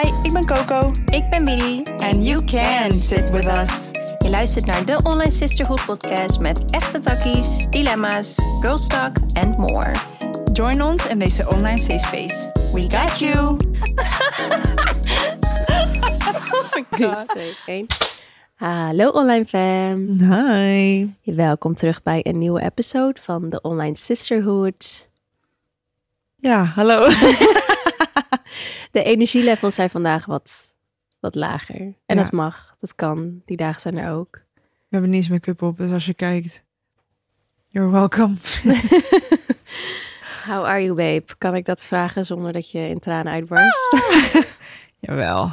Hi, ik ben Coco. Ik ben Billy. And you can sit with us. Je luistert naar de Online Sisterhood podcast met echte takkies, dilemma's, girl talk and more. Join ons in deze online safe space. We got you. oh my god. Hallo online fam. Hi. Welkom terug bij een nieuwe episode van de Online Sisterhood. Ja, hallo. de energielevels zijn vandaag wat, wat lager. En Ja. dat mag, dat kan. Die dagen zijn er ook. We hebben niet eens make-up op, dus als je kijkt, you're welcome. How are you babe? Kan ik dat vragen zonder dat je in tranen uitbarst? Jawel.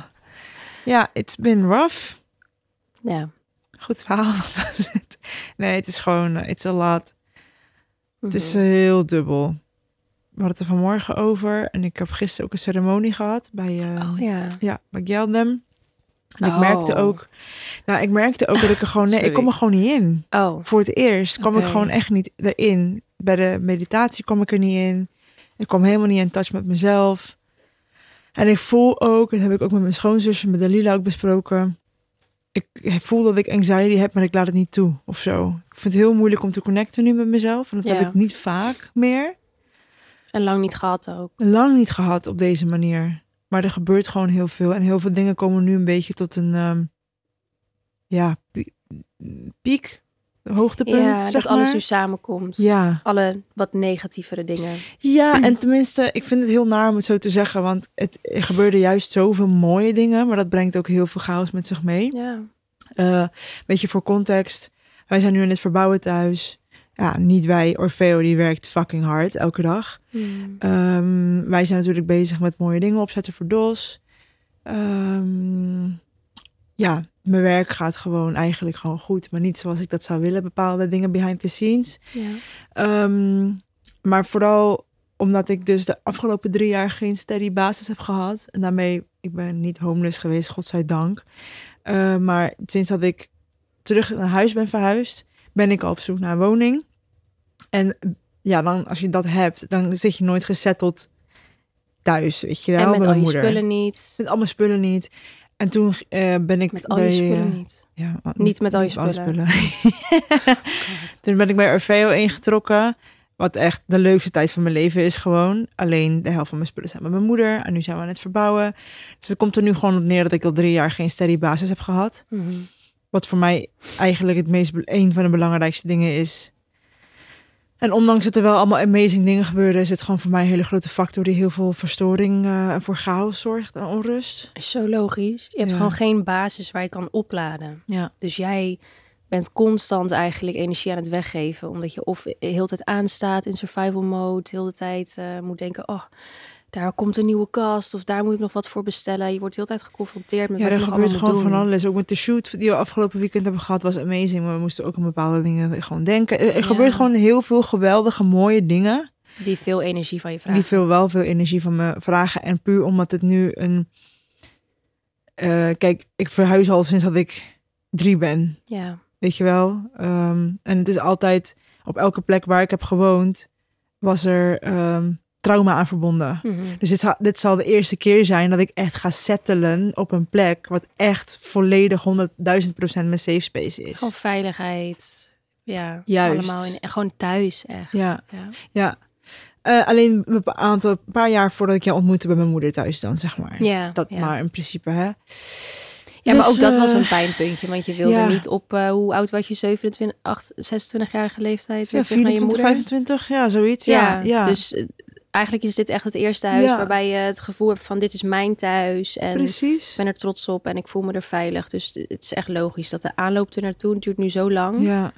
Ja, it's been rough. ja. Goed verhaal, was het. Nee, het is gewoon, it's a lot. Het is Mhm. heel dubbel. We hadden het er vanmorgen over. En ik heb gisteren ook een ceremonie gehad bij, eh, Oh ja. ja, bij Geldem. En ik Oh. merkte ook, nou, ik merkte ook dat ik er gewoon, nee, ik kom er gewoon niet in. Oh. Voor het eerst kwam ik gewoon echt niet erin. Bij de meditatie kwam ik er niet in. Ik kwam helemaal niet in touch met mezelf. En ik voel ook, dat heb ik ook met mijn schoonzusje, met Dalila ook besproken. Ik voel dat ik anxiety heb, maar ik laat het niet toe of zo. Ik vind het heel moeilijk om te connecten nu met mezelf. En dat Ja. heb ik niet vaak meer. En lang niet gehad ook. Lang niet gehad op deze manier. Maar er gebeurt gewoon heel veel. En heel veel dingen komen nu een beetje tot een ehm, ja, pie- piek. Hoogtepunt, ja, zeg dat alles nu samenkomt. Ja. Alle wat negatievere dingen. Ja, en tenminste, ik vind het heel naar om het zo te zeggen, want het, er gebeurde juist zoveel mooie dingen, maar dat brengt ook heel veel chaos met zich mee. Ja. Eh weet je, voor context, wij zijn nu in het verbouwen thuis. Ja, niet wij, Orfeo, die werkt fucking hard elke dag. Hmm. Ehm, wij zijn natuurlijk bezig met mooie dingen opzetten voor DOS. Ehm, ja, mijn werk gaat gewoon eigenlijk gewoon goed, maar niet zoals ik dat zou willen. Bepaalde dingen behind the scenes. Ja. Ehm, maar vooral omdat ik dus de afgelopen drie jaar geen steady basis heb gehad. En daarmee, ik ben niet homeless geweest, godzijdank. Uh, maar sinds dat ik terug naar huis ben verhuisd, ben ik al op zoek naar een woning. En ja, dan als je dat hebt, dan zit je nooit gezetteld thuis, weet je wel. En met bij al mijn je moeder. spullen niet. Met al mijn spullen niet. En toen eh, ben ik Met al bij, je spullen eh, niet. ja, Niet met al je alle spullen. Toen ben ik bij Orfeo ingetrokken. Wat echt de leukste tijd van mijn leven is gewoon. Alleen de helft van mijn spullen zijn met mijn moeder. En nu zijn we aan het verbouwen. Dus het komt er nu gewoon op neer dat ik al drie jaar geen steady basis heb gehad. Mhm. Wat voor mij eigenlijk het meest, een van de belangrijkste dingen is. En ondanks dat er wel allemaal amazing dingen gebeuren, is het gewoon voor mij een hele grote factor die heel veel verstoring eh, en voor chaos zorgt en onrust. Is zo logisch. Je hebt Ja. gewoon geen basis waar je kan opladen. Ja. Dus jij bent constant eigenlijk energie aan het weggeven. Omdat je of heel de tijd aanstaat in survival mode. Heel de tijd eh, moet denken, oh, daar komt een nieuwe kast. Of daar moet ik nog wat voor bestellen. Je wordt heel tijd geconfronteerd met Ja, er gebeurt gewoon van alles. Ook met de shoot die we afgelopen weekend hebben gehad was amazing. Maar we moesten ook aan bepaalde dingen gewoon denken. Er, Ja. gebeurt gewoon heel veel geweldige, mooie dingen. Die veel energie van je vragen. Die veel wel veel energie van me vragen. En puur omdat het nu een... eh, kijk, ik verhuis al sinds dat ik drie ben. Ja, Weet je wel? Ehm, en het is altijd... Op elke plek waar ik heb gewoond... was er ehm, trauma aan verbonden. Mhm. Dus dit zal, dit zal de eerste keer zijn dat ik echt ga settelen op een plek wat echt volledig 100.000 procent mijn safe space is. gewoon veiligheid. Ja, Juist. allemaal in, en gewoon thuis echt. Ja, Ja. ja. Eh, alleen een aantal, een paar jaar voordat ik jou ontmoette bij mijn moeder thuis dan, zeg maar. Ja, Dat ja. maar in principe, hè. Ja, maar Dus, ook dat was eh, een pijnpuntje. Want je wilde ja. niet op, eh, hoe oud was je? 27, 8, 26-jarige leeftijd? Ja, terug naar je 24, moeder? 25, ja, zoiets. Ja, ja. Dus eh, eigenlijk is dit echt het eerste huis Ja. waarbij je het gevoel hebt van dit is mijn thuis. En precies. ik ben er trots op en ik voel me er veilig. Dus het is echt logisch dat de aanloop er naartoe duurt nu zo lang. Ja,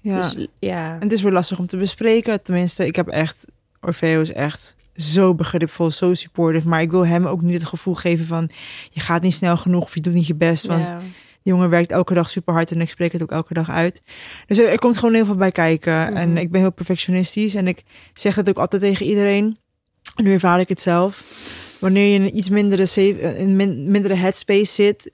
ja. Dus ja. En het is weer lastig om te bespreken. Tenminste, ik heb echt... Orfeo is echt zo begripvol, zo supportive. Maar ik wil hem ook niet het gevoel geven van... je gaat niet snel genoeg of je doet niet je best. Want ja. Die jongen werkt elke dag super hard en ik spreek het ook elke dag uit. Dus er, er komt gewoon heel veel bij kijken. En Mhm. ik ben heel perfectionistisch. En ik zeg het ook altijd tegen iedereen. En nu ervaar ik het zelf. Wanneer je in een iets mindere, safe, in min- mindere headspace zit...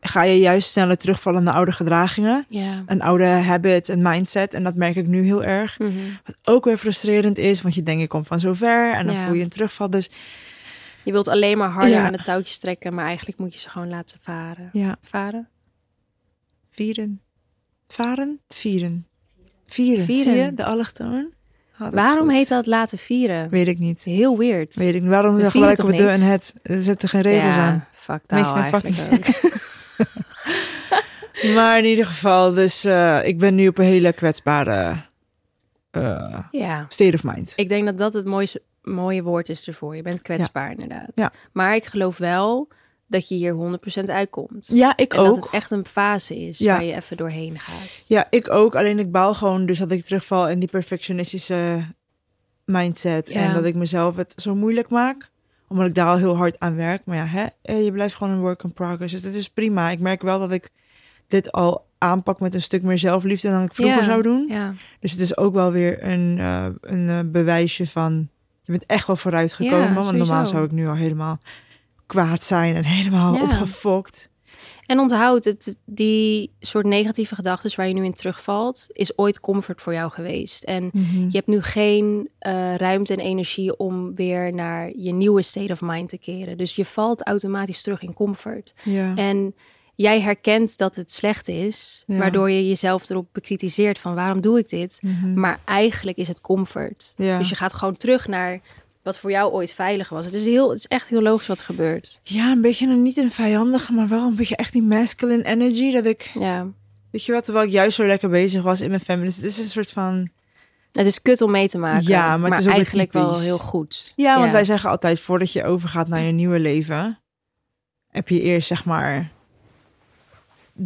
ga je juist sneller terugvallen naar oude gedragingen. Een oude habit en mindset. En dat merk ik nu heel erg. Mhm. Wat ook weer frustrerend is, want je denkt, ik kom van zo ver. En dan voel je een terugval. Dus Je wilt alleen maar harder Ja. aan de touwtjes trekken, maar eigenlijk moet je ze gewoon laten varen. Ja, Varen? Vieren. Varen? Vieren. Vieren. Vieren. Zie je, de allochtoon? Oh, dat Waarom goed. heet dat laten vieren? Weet ik niet. Heel weird. Weet ik niet. Waarom We gebruiken we de en het? Er zitten geen regels ja, aan. fuck taal Makes no eigenlijk fucking ook. Maar in ieder geval, dus eh, ik ben nu op een hele kwetsbare eh, Ja, state of mind. ik denk dat dat het mooiste, mooie woord is ervoor. Je bent kwetsbaar inderdaad. Ja. Maar ik geloof wel dat je hier 100% uitkomt. Ja, ik en dat ook. het echt een fase is Ja. waar je even doorheen gaat. Ja, ik ook. Alleen ik baal gewoon dus dat ik terugval in die perfectionistische mindset. Ja. En dat ik mezelf het zo moeilijk maak. Omdat ik daar al heel hard aan werk. Maar ja, hè, eh, je blijft gewoon een work in progress. Dus het is prima. Ik merk wel dat ik dit al aanpak met een stuk meer zelfliefde dan ik vroeger Ja. zou doen. Ja, Dus het is ook wel weer een, eh, een eh, bewijsje van... Je bent echt wel vooruit gekomen. Want normaal zou ik nu al helemaal kwaad zijn. En helemaal Ja. opgefokt. En onthoud, het, die soort negatieve gedachten waar je nu in terugvalt, is ooit comfort voor jou geweest. En Mhm. je hebt nu geen eh, ruimte en energie om weer naar je nieuwe state of mind te keren. Dus je valt automatisch terug in comfort. Ja. En jij herkent dat het slecht is, Ja. waardoor je jezelf erop bekritiseert van waarom doe ik dit? Mhm. Maar eigenlijk is het comfort. Ja. Dus je gaat gewoon terug naar wat voor jou ooit veilig was. Het is, heel, het is echt heel logisch wat er gebeurt. Ja, een beetje een, niet een vijandige, maar wel een beetje echt die masculine energy. Dat ik, Ja. weet je wat, terwijl ik juist zo lekker bezig was in mijn feminist. Het is een soort van, Het is kut om mee te maken. Ja, maar het is ook eigenlijk wel heel goed. ja, want wij zeggen altijd, voordat je overgaat naar je nieuwe leven, heb je eerst zeg maar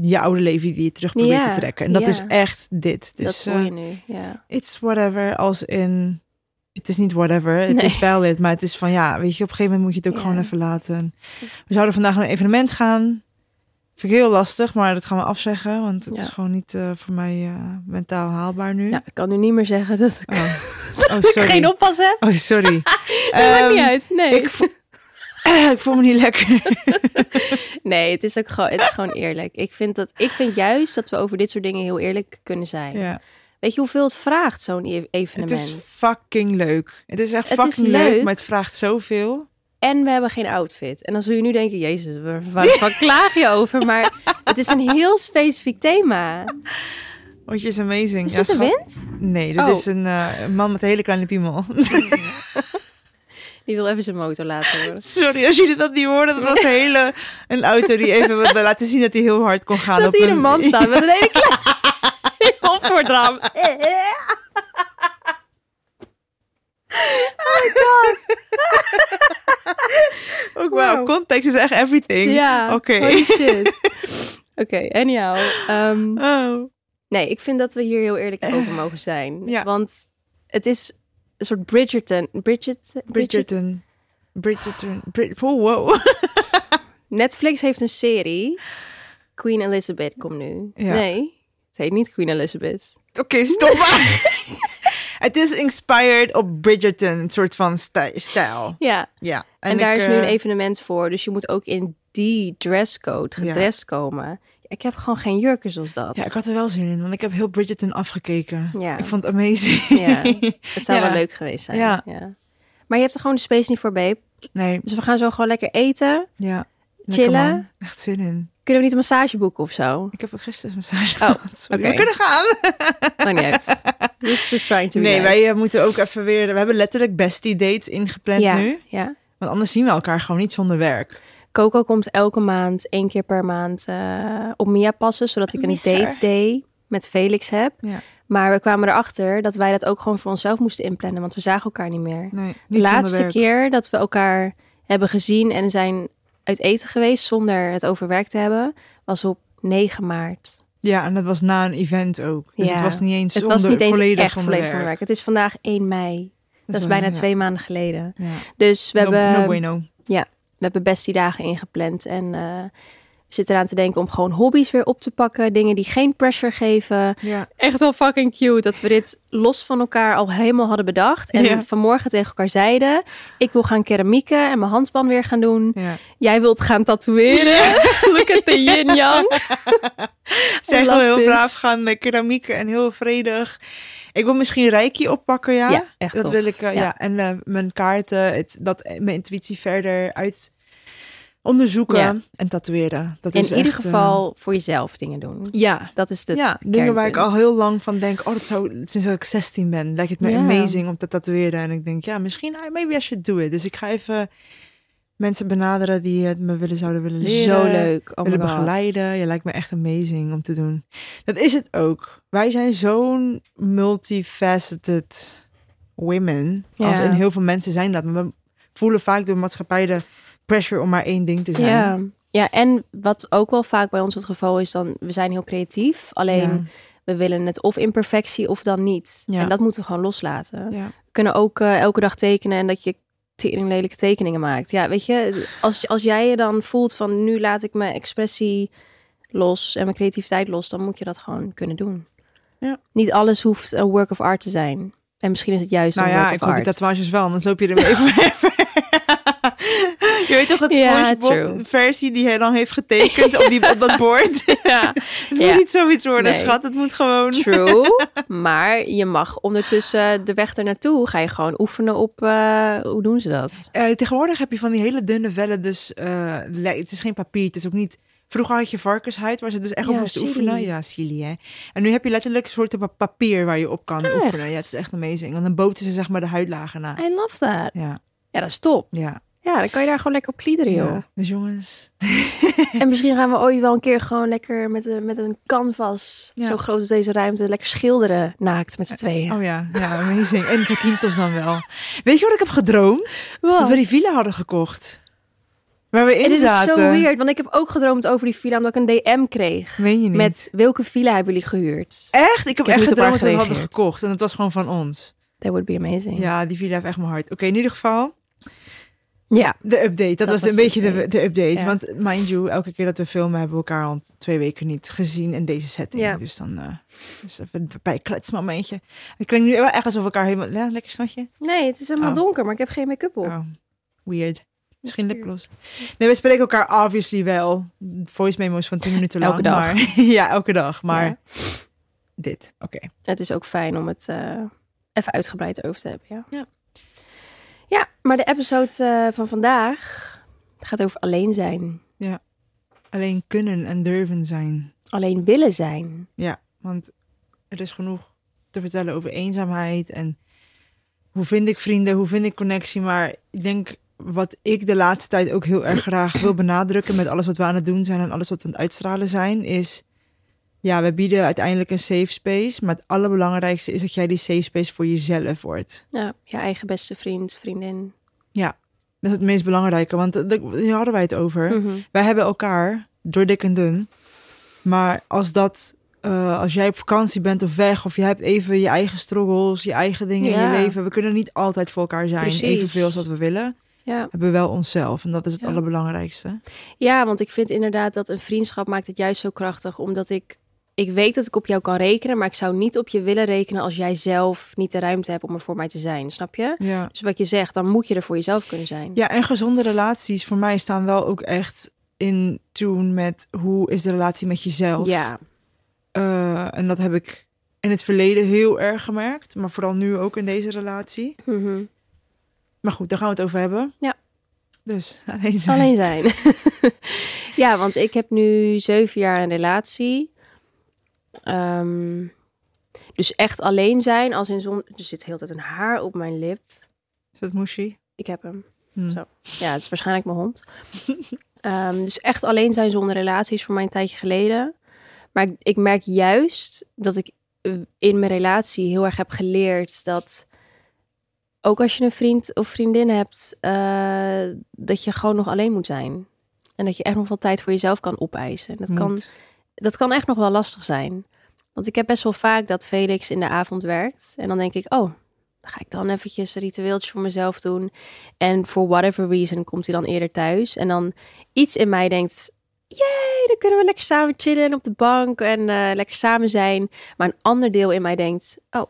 je oude leven die je terug probeert Ja, te trekken. En dat ja. is echt dit. dat Dus voel eh, je nu. Ja. it's whatever, als in, het is niet whatever, het Nee. is valid, maar het is van ja, weet je, op een gegeven moment moet je het ook Ja. gewoon even laten. We zouden vandaag naar een evenement gaan. Vind ik heel lastig, maar dat gaan we afzeggen, want het Ja. is gewoon niet eh, voor mij eh, mentaal haalbaar nu. ja, ik kan nu niet meer zeggen dat ik Oh. oh, sorry. geen oppas heb. Oh, sorry. Dat maakt Ehm, niet uit. Nee. Ik voel, ik voel me niet lekker. nee, het is ook gewoon, het is gewoon eerlijk. Ik vind, dat, ik vind juist dat we over dit soort dingen heel eerlijk kunnen zijn. ja. Weet je hoeveel het vraagt, zo'n e- Het evenement? is fucking leuk. Het is echt Het is fucking leuk, leuk. maar het vraagt zoveel. En we hebben geen outfit. En dan zul je nu denken, jezus, waar, waar, klaag je over? Maar het is een heel specifiek thema. Want je is amazing. Is Ja, schat. wind? Nee, Oh. is een, eh, een man met een hele kleine piemel. Die wil even zijn motor laten horen. Sorry, als jullie dat niet hoorden. Dat was een hele een auto die even wilde laten zien dat hij heel hard kon gaan. Dat op hier een man staat met een hele kleine voor het raam. Ook wauw, Wow. context is echt everything. Ja, Oké. holy shit. Oké, anyhow. ehm, Oh. nee, ik vind dat we hier heel eerlijk over mogen zijn. Ja. Want het is een soort Bridgerton. Bridget, Bridget, Bridgerton. Bridgerton. Brid oh, wow. Netflix heeft een serie. Queen Elizabeth komt nu. Ja. Nee, het heet niet Queen Elizabeth. Oké, stop maar. Het is inspired op Bridgerton, een soort van stij- stijl. Ja, Ja. en, daar ik, is nu een eh, evenement voor. Dus je moet ook in die dresscode gedrest komen. Ik heb gewoon geen jurken zoals dat. Ja, ik had er wel zin in, want ik heb heel Bridgerton afgekeken. Ja. Ik vond het amazing. Ja, Het zou Ja. wel leuk geweest zijn. Ja. Ja. Maar je hebt er gewoon de space niet voor, babe. Nee, Dus we gaan zo gewoon lekker eten. ja. Lekker, Chillen. man. Echt zin in. Kunnen we niet een massage boeken of zo? Ik heb gisteren een massage Oh. Sorry. We kunnen gaan. Maakt niet uit. Just, trying to Nee, wij eh, moeten ook even weer... We hebben letterlijk bestie dates ingepland ja, nu. ja. Want anders zien we elkaar gewoon niet zonder werk. Coco komt elke maand, één keer per maand, eh, op Mia passen. Zodat ik een date day met Felix heb. Ja. Maar we kwamen erachter dat wij dat ook gewoon voor onszelf moesten inplannen. Want we zagen elkaar niet meer. Nee, De niet zonder laatste keer dat we elkaar hebben gezien en zijn uit eten geweest zonder het overwerkt te hebben, was op 9 maart. Ja, en dat was na een event ook. Dus Ja. het was niet eens Het zonder, was niet eens volledig echt volledig werk. Het is vandaag 1 mei. Dat, is bijna ja. twee maanden geleden. Ja. Dus we no, hebben, no bueno. we hebben bestie dagen ingepland. En eh, zit eraan te denken om gewoon hobby's weer op te pakken. Dingen die geen pressure geven. Ja. Echt wel fucking cute dat we dit los van elkaar al helemaal hadden bedacht. En Ja. vanmorgen tegen elkaar zeiden... ik wil gaan keramieken en mijn handspan weer gaan doen. ja. Jij wilt gaan tatoeëren. Look at the yin-yang. Zij I gewoon love heel this. braaf gaan met keramieken en heel vredig. Ik wil misschien reiki oppakken, ja. Ja, echt dat tof. wil ik, eh, ja. Ja. En eh, mijn kaarten, het, dat, mijn intuïtie verder uit onderzoeken Ja. en tatoeëren. Dat In is ieder echt, eh, geval voor jezelf dingen doen. ja, Dat is de ja, dingen waar ik al heel lang van denk, oh, dat zou, sinds dat ik 16 ben, lijkt het me Ja. amazing om te tatoeëren. En ik denk, ja, misschien, ah, maybe I should do it. Dus ik ga even mensen benaderen die het me willen, zouden willen leren. Zo leuk. Oh willen begeleiden. Je lijkt me echt amazing om te doen. Dat is het ook. Wij zijn zo'n multifaceted women. Ja. Als in heel veel mensen zijn dat. Maar we voelen vaak door de maatschappij de pressure om maar één ding te zijn. Ja. ja, en wat ook wel vaak bij ons het geval is, dan we zijn heel creatief. Alleen Ja. we willen het of in perfectie of dan niet. Ja. En dat moeten we gewoon loslaten. Ja. We kunnen ook eh, elke dag tekenen en dat je tering lelijke tekeningen maakt. Ja, weet je, als, als jij je dan voelt van nu laat ik mijn expressie los en mijn creativiteit los, dan moet je dat gewoon kunnen doen. Ja. Niet alles hoeft een work of art te zijn. En misschien is het juist Nou ja, ik hoop art. tatoeages wel, anders loop je er forever. je weet toch het Ja, SpongeBob true. versie die hij dan heeft getekend op, die, op dat bord? Ja, het moet Ja. niet zoiets worden, Nee. schat. Het moet gewoon... True, maar je mag ondertussen de weg er naartoe ga je gewoon oefenen op eh, hoe doen ze dat? Eh, tegenwoordig heb je van die hele dunne vellen, dus eh, het is geen papier, het is ook niet... Vroeger had je varkenshuid, waar ze dus echt op Ja, moesten chili. oefenen. Ja, chili, hè. En nu heb je letterlijk een soort pa- papier waar je op kan Echt? oefenen. Ja, het is echt amazing. En dan boten ze zeg maar de huidlagen na. I love that. Ja, Ja, dat is top. ja. Ja, dan kan je daar gewoon lekker op kliederen, joh. ja. Dus jongens, En misschien gaan we ooit wel een keer gewoon lekker met een, met een canvas, Ja. zo groot als deze ruimte, lekker schilderen naakt met z'n tweeën. oh ja, ja, amazing. En Toquintos dan wel. Weet je wat ik heb gedroomd? Dat we die villa hadden gekocht. Waar we in Het is zaten. zo weird, want ik heb ook gedroomd over die villa omdat ik een DM kreeg. Meen je niet? Met welke villa hebben jullie gehuurd? Echt? Ik heb heb echt gedroomd dat we hadden gekocht. En het was gewoon van ons. That would be amazing. Ja, die villa heeft echt mijn hart. Oké, in ieder geval, Ja. de update. Dat, Dat was, was een beetje de, update. de update. Ja. Want mind you, elke keer dat we filmen hebben we elkaar al twee weken niet gezien in deze setting. Ja. Dus dan uh, dus even een bijkletsmomentje. Het klinkt nu wel echt alsof we elkaar helemaal... Ja, lekker snotje. Nee, het is helemaal Oh. donker, maar ik heb geen make-up op. Oh, weird. Misschien lipgloss. Nee, we spreken elkaar obviously wel. Voice memos van 10 minuten lang. Elke dag. Maar, ja, elke dag. Maar Ja. dit, oké. Het is ook fijn om het eh, even uitgebreid over te hebben. Ja, Ja. Ja maar de episode eh, van vandaag gaat over alleen zijn. Alleen kunnen en durven zijn. Alleen willen zijn. Ja, want er is genoeg te vertellen over eenzaamheid en hoe vind ik vrienden, hoe vind ik connectie. Maar ik denk wat ik de laatste tijd ook heel erg graag wil benadrukken met alles wat we aan het doen zijn en alles wat we aan het uitstralen zijn, is ja, we bieden uiteindelijk een safe space. Maar het allerbelangrijkste is dat jij die safe space voor jezelf wordt. Ja, je eigen beste vriend, vriendin. Dat is het meest belangrijke, want daar hadden wij het over. Mhm. Wij hebben elkaar door dik en dun. Maar als dat, eh, als jij op vakantie bent of weg, of je hebt even je eigen struggles, je eigen dingen in Ja. je leven. We kunnen niet altijd voor elkaar zijn, Precies. evenveel als wat we willen. Ja. Hebben we wel onszelf en dat is het Ja. allerbelangrijkste. ja, want ik vind inderdaad dat een vriendschap maakt het juist zo krachtig. Omdat ik, ik weet dat ik op jou kan rekenen, maar ik zou niet op je willen rekenen als jij zelf niet de ruimte hebt om er voor mij te zijn. Snap je? Ja. Dus wat je zegt, dan moet je er voor jezelf kunnen zijn. ja, en gezonde relaties voor mij staan wel ook echt in tune met hoe is de relatie met jezelf. Ja. Eh, en dat heb ik in het verleden heel erg gemerkt, maar vooral nu ook in deze relatie. Mhm. Maar goed, daar gaan we het over hebben. Ja. Dus alleen zijn. Alleen zijn. ja, want ik heb nu zeven jaar een relatie. Ehm, dus echt alleen zijn, als in zon... Er zit heel tijd een haar op mijn lip. Is dat moesie? Ik heb hem. Hm. Zo. Ja, het is waarschijnlijk mijn hond. Ehm, dus echt alleen zijn zonder relatie is voor mij een tijdje geleden. Maar ik, ik merk juist dat ik eh, in mijn relatie heel erg heb geleerd dat ook als je een vriend of vriendin hebt, eh, dat je gewoon nog alleen moet zijn. En dat je echt nog wel tijd voor jezelf kan opeisen. Dat kan. Dat kan echt nog wel lastig zijn. Want ik heb best wel vaak dat Felix in de avond werkt. En dan denk ik, oh, dan ga ik dan eventjes een ritueeltje voor mezelf doen. En for whatever reason komt hij dan eerder thuis. En dan iets in mij denkt, yay, dan kunnen we lekker samen chillen op de bank en eh, lekker samen zijn. Maar een ander deel in mij denkt, oh,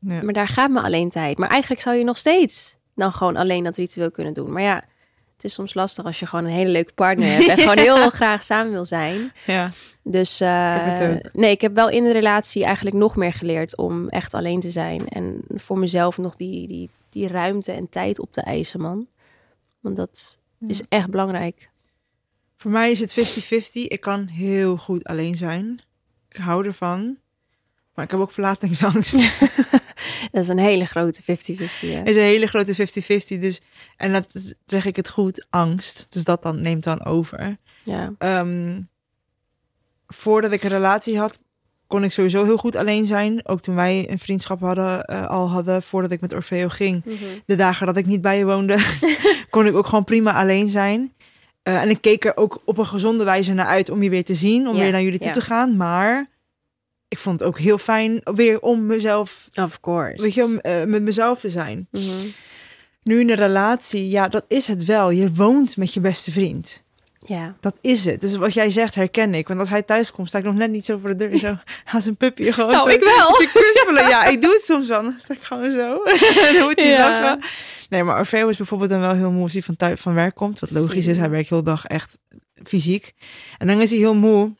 Ja. maar daar gaat me alleen tijd. Maar eigenlijk zou je nog steeds dan gewoon alleen dat ritueel kunnen doen. Maar ja, het is soms lastig als je gewoon een hele leuke partner hebt en gewoon heel graag samen wil zijn. ja. Dus eh, nee, ik heb wel in de relatie eigenlijk nog meer geleerd om echt alleen te zijn. En voor mezelf nog die, die, die ruimte en tijd op te eisen, man. Want dat is echt belangrijk. Voor mij is het 50-50. Ik kan heel goed alleen zijn. Ik hou ervan. Maar ik heb ook verlatingsangst. Dat is een hele grote 50-50. hè? Het is een hele grote 50-50. Dus, en dat zeg ik het goed, angst. Dus dat dan neemt dan over. Ja. Ehm, voordat ik een relatie had, kon ik sowieso heel goed alleen zijn. Ook toen wij een vriendschap hadden, eh, al hadden, voordat ik met Orfeo ging. De dagen dat ik niet bij je woonde, kon ik ook gewoon prima alleen zijn. Eh, en ik keek er ook op een gezonde wijze naar uit om je weer te zien, om weer naar jullie toe te gaan. Maar ik vond het ook heel fijn weer om mezelf, Of course. weet je, om eh, met mezelf te zijn. Mhm. Nu in een relatie, ja, dat is het wel. Je woont met je beste vriend. Ja. Dat is het. Dus wat jij zegt herken ik. Want als hij thuis komt, sta ik nog net niet zo voor de deur. Zo als een puppy gewoon Nou, te, ik wel. te kruspelen. Ja, ik doe het soms wel. Dan sta ik gewoon zo. dan moet hij Ja. lachen. Nee, maar Orfeo is bijvoorbeeld dan wel heel moe als hij van, thuis, van werk komt. Wat logisch Zie. is. Hij werkt heel dag echt fysiek. En dan is hij heel moe.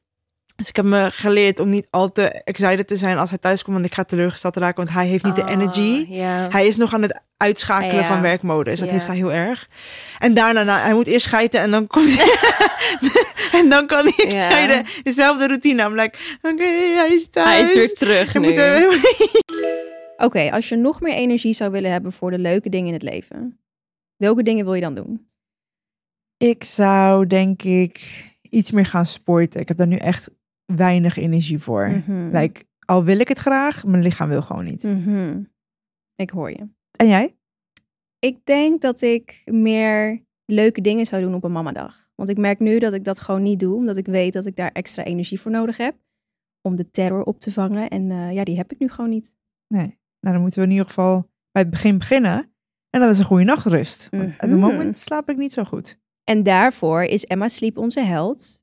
Dus ik heb me geleerd om niet al te excited te zijn als hij thuis komt. Want ik ga teleurgesteld raken. Want hij heeft niet de Ah, energy. Hij is nog aan het uitschakelen Ja. van werkmodus. Dat heeft hij heel erg. En daarna, nou, hij moet eerst schijten en dan komt En dan kan hij scheiden. Dezelfde routine. I'm like, oké, hij is thuis. Hij is weer terug Je nu. moet er- Oké, als je nog meer energie zou willen hebben voor de leuke dingen in het leven, welke dingen wil je dan doen? Ik zou denk ik iets meer gaan sporten. Ik heb daar nu echt weinig energie voor. Mhm. Like, al wil ik het graag, mijn lichaam wil gewoon niet. Mhm. Ik hoor je. En jij? Ik denk dat ik meer leuke dingen zou doen op een mamadag. Want ik merk nu dat ik dat gewoon niet doe, omdat ik weet dat ik daar extra energie voor nodig heb. Om de terror op te vangen. En eh, ja, die heb ik nu gewoon niet. Nee. Nou, dan moeten we in ieder geval bij het begin beginnen. En dat is een goede nachtrust. Op het Mhm. moment slaap ik niet zo goed. En daarvoor is Emma Sleep onze held.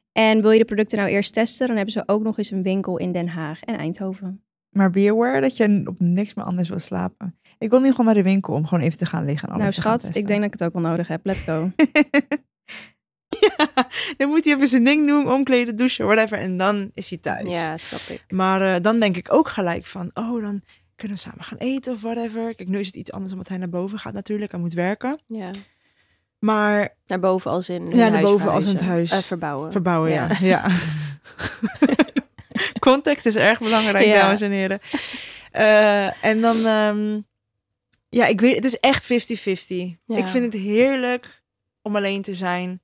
En wil je de producten nou eerst testen, dan hebben ze ook nog eens een winkel in Den Haag en Eindhoven. Maar be aware dat je op niks meer anders wil slapen. Ik wil nu gewoon naar de winkel om gewoon even te gaan liggen en alles nou te gaan schat, ik denk dat ik het ook wel nodig heb. Let's go. ja, dan moet hij even zijn ding doen, omkleden, douchen, whatever. En dan is hij thuis. Ja, snap ik. Maar eh, dan denk ik ook gelijk van, oh, dan kunnen we samen gaan eten of whatever. Kijk, nu is het iets anders omdat hij naar boven gaat natuurlijk. Hij moet werken. Ja. Maar Naar boven als in. Ja, naar boven als in het huis. Eh, verbouwen. verbouwen, ja. Ja. ja. Context is erg belangrijk, Ja. dames en heren. Eh, en dan, ehm, ja, ik weet, het is echt 50-50. Ja. Ik vind het heerlijk om alleen te zijn.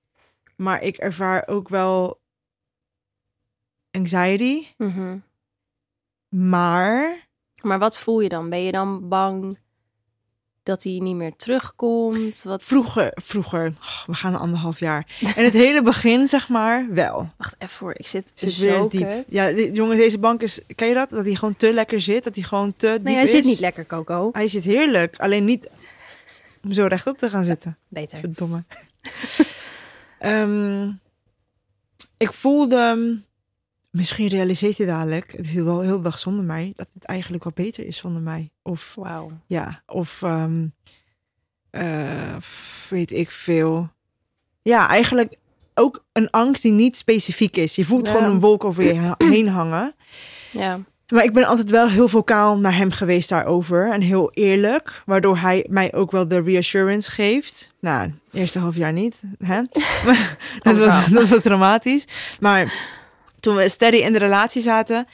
Maar ik ervaar ook wel anxiety. Mhm. Maar Maar wat voel je dan? Ben je dan bang dat hij niet meer terugkomt? Wat... vroeger, vroeger, oh, we gaan een anderhalf jaar. En het hele begin, zeg maar, wel. Wacht even voor, ik zit, Zit zo weer diep. kut. Ja, jongens, deze bank is, ken je dat? Dat hij gewoon te lekker zit, dat hij gewoon te diep Nee, hij is. zit niet lekker, Coco. Hij zit heerlijk, alleen niet om zo rechtop te gaan zitten. Beter. Verdomme. Ehm, ik voelde, misschien realiseert hij dadelijk, het is wel heel dag zonder mij, dat het eigenlijk wel beter is zonder mij. Of Wauw. ja, of ehm, eh, weet ik veel. Ja, eigenlijk ook een angst die niet specifiek is. Je voelt Ja. gewoon een wolk over je he- heen hangen. Ja. Maar ik ben altijd wel heel vocaal naar hem geweest daarover. En heel eerlijk. Waardoor hij mij ook wel de reassurance geeft. Nou, eerste half jaar niet. Hè? Dat, was, verhaal. dat was dramatisch. Maar toen we steady in de relatie zaten.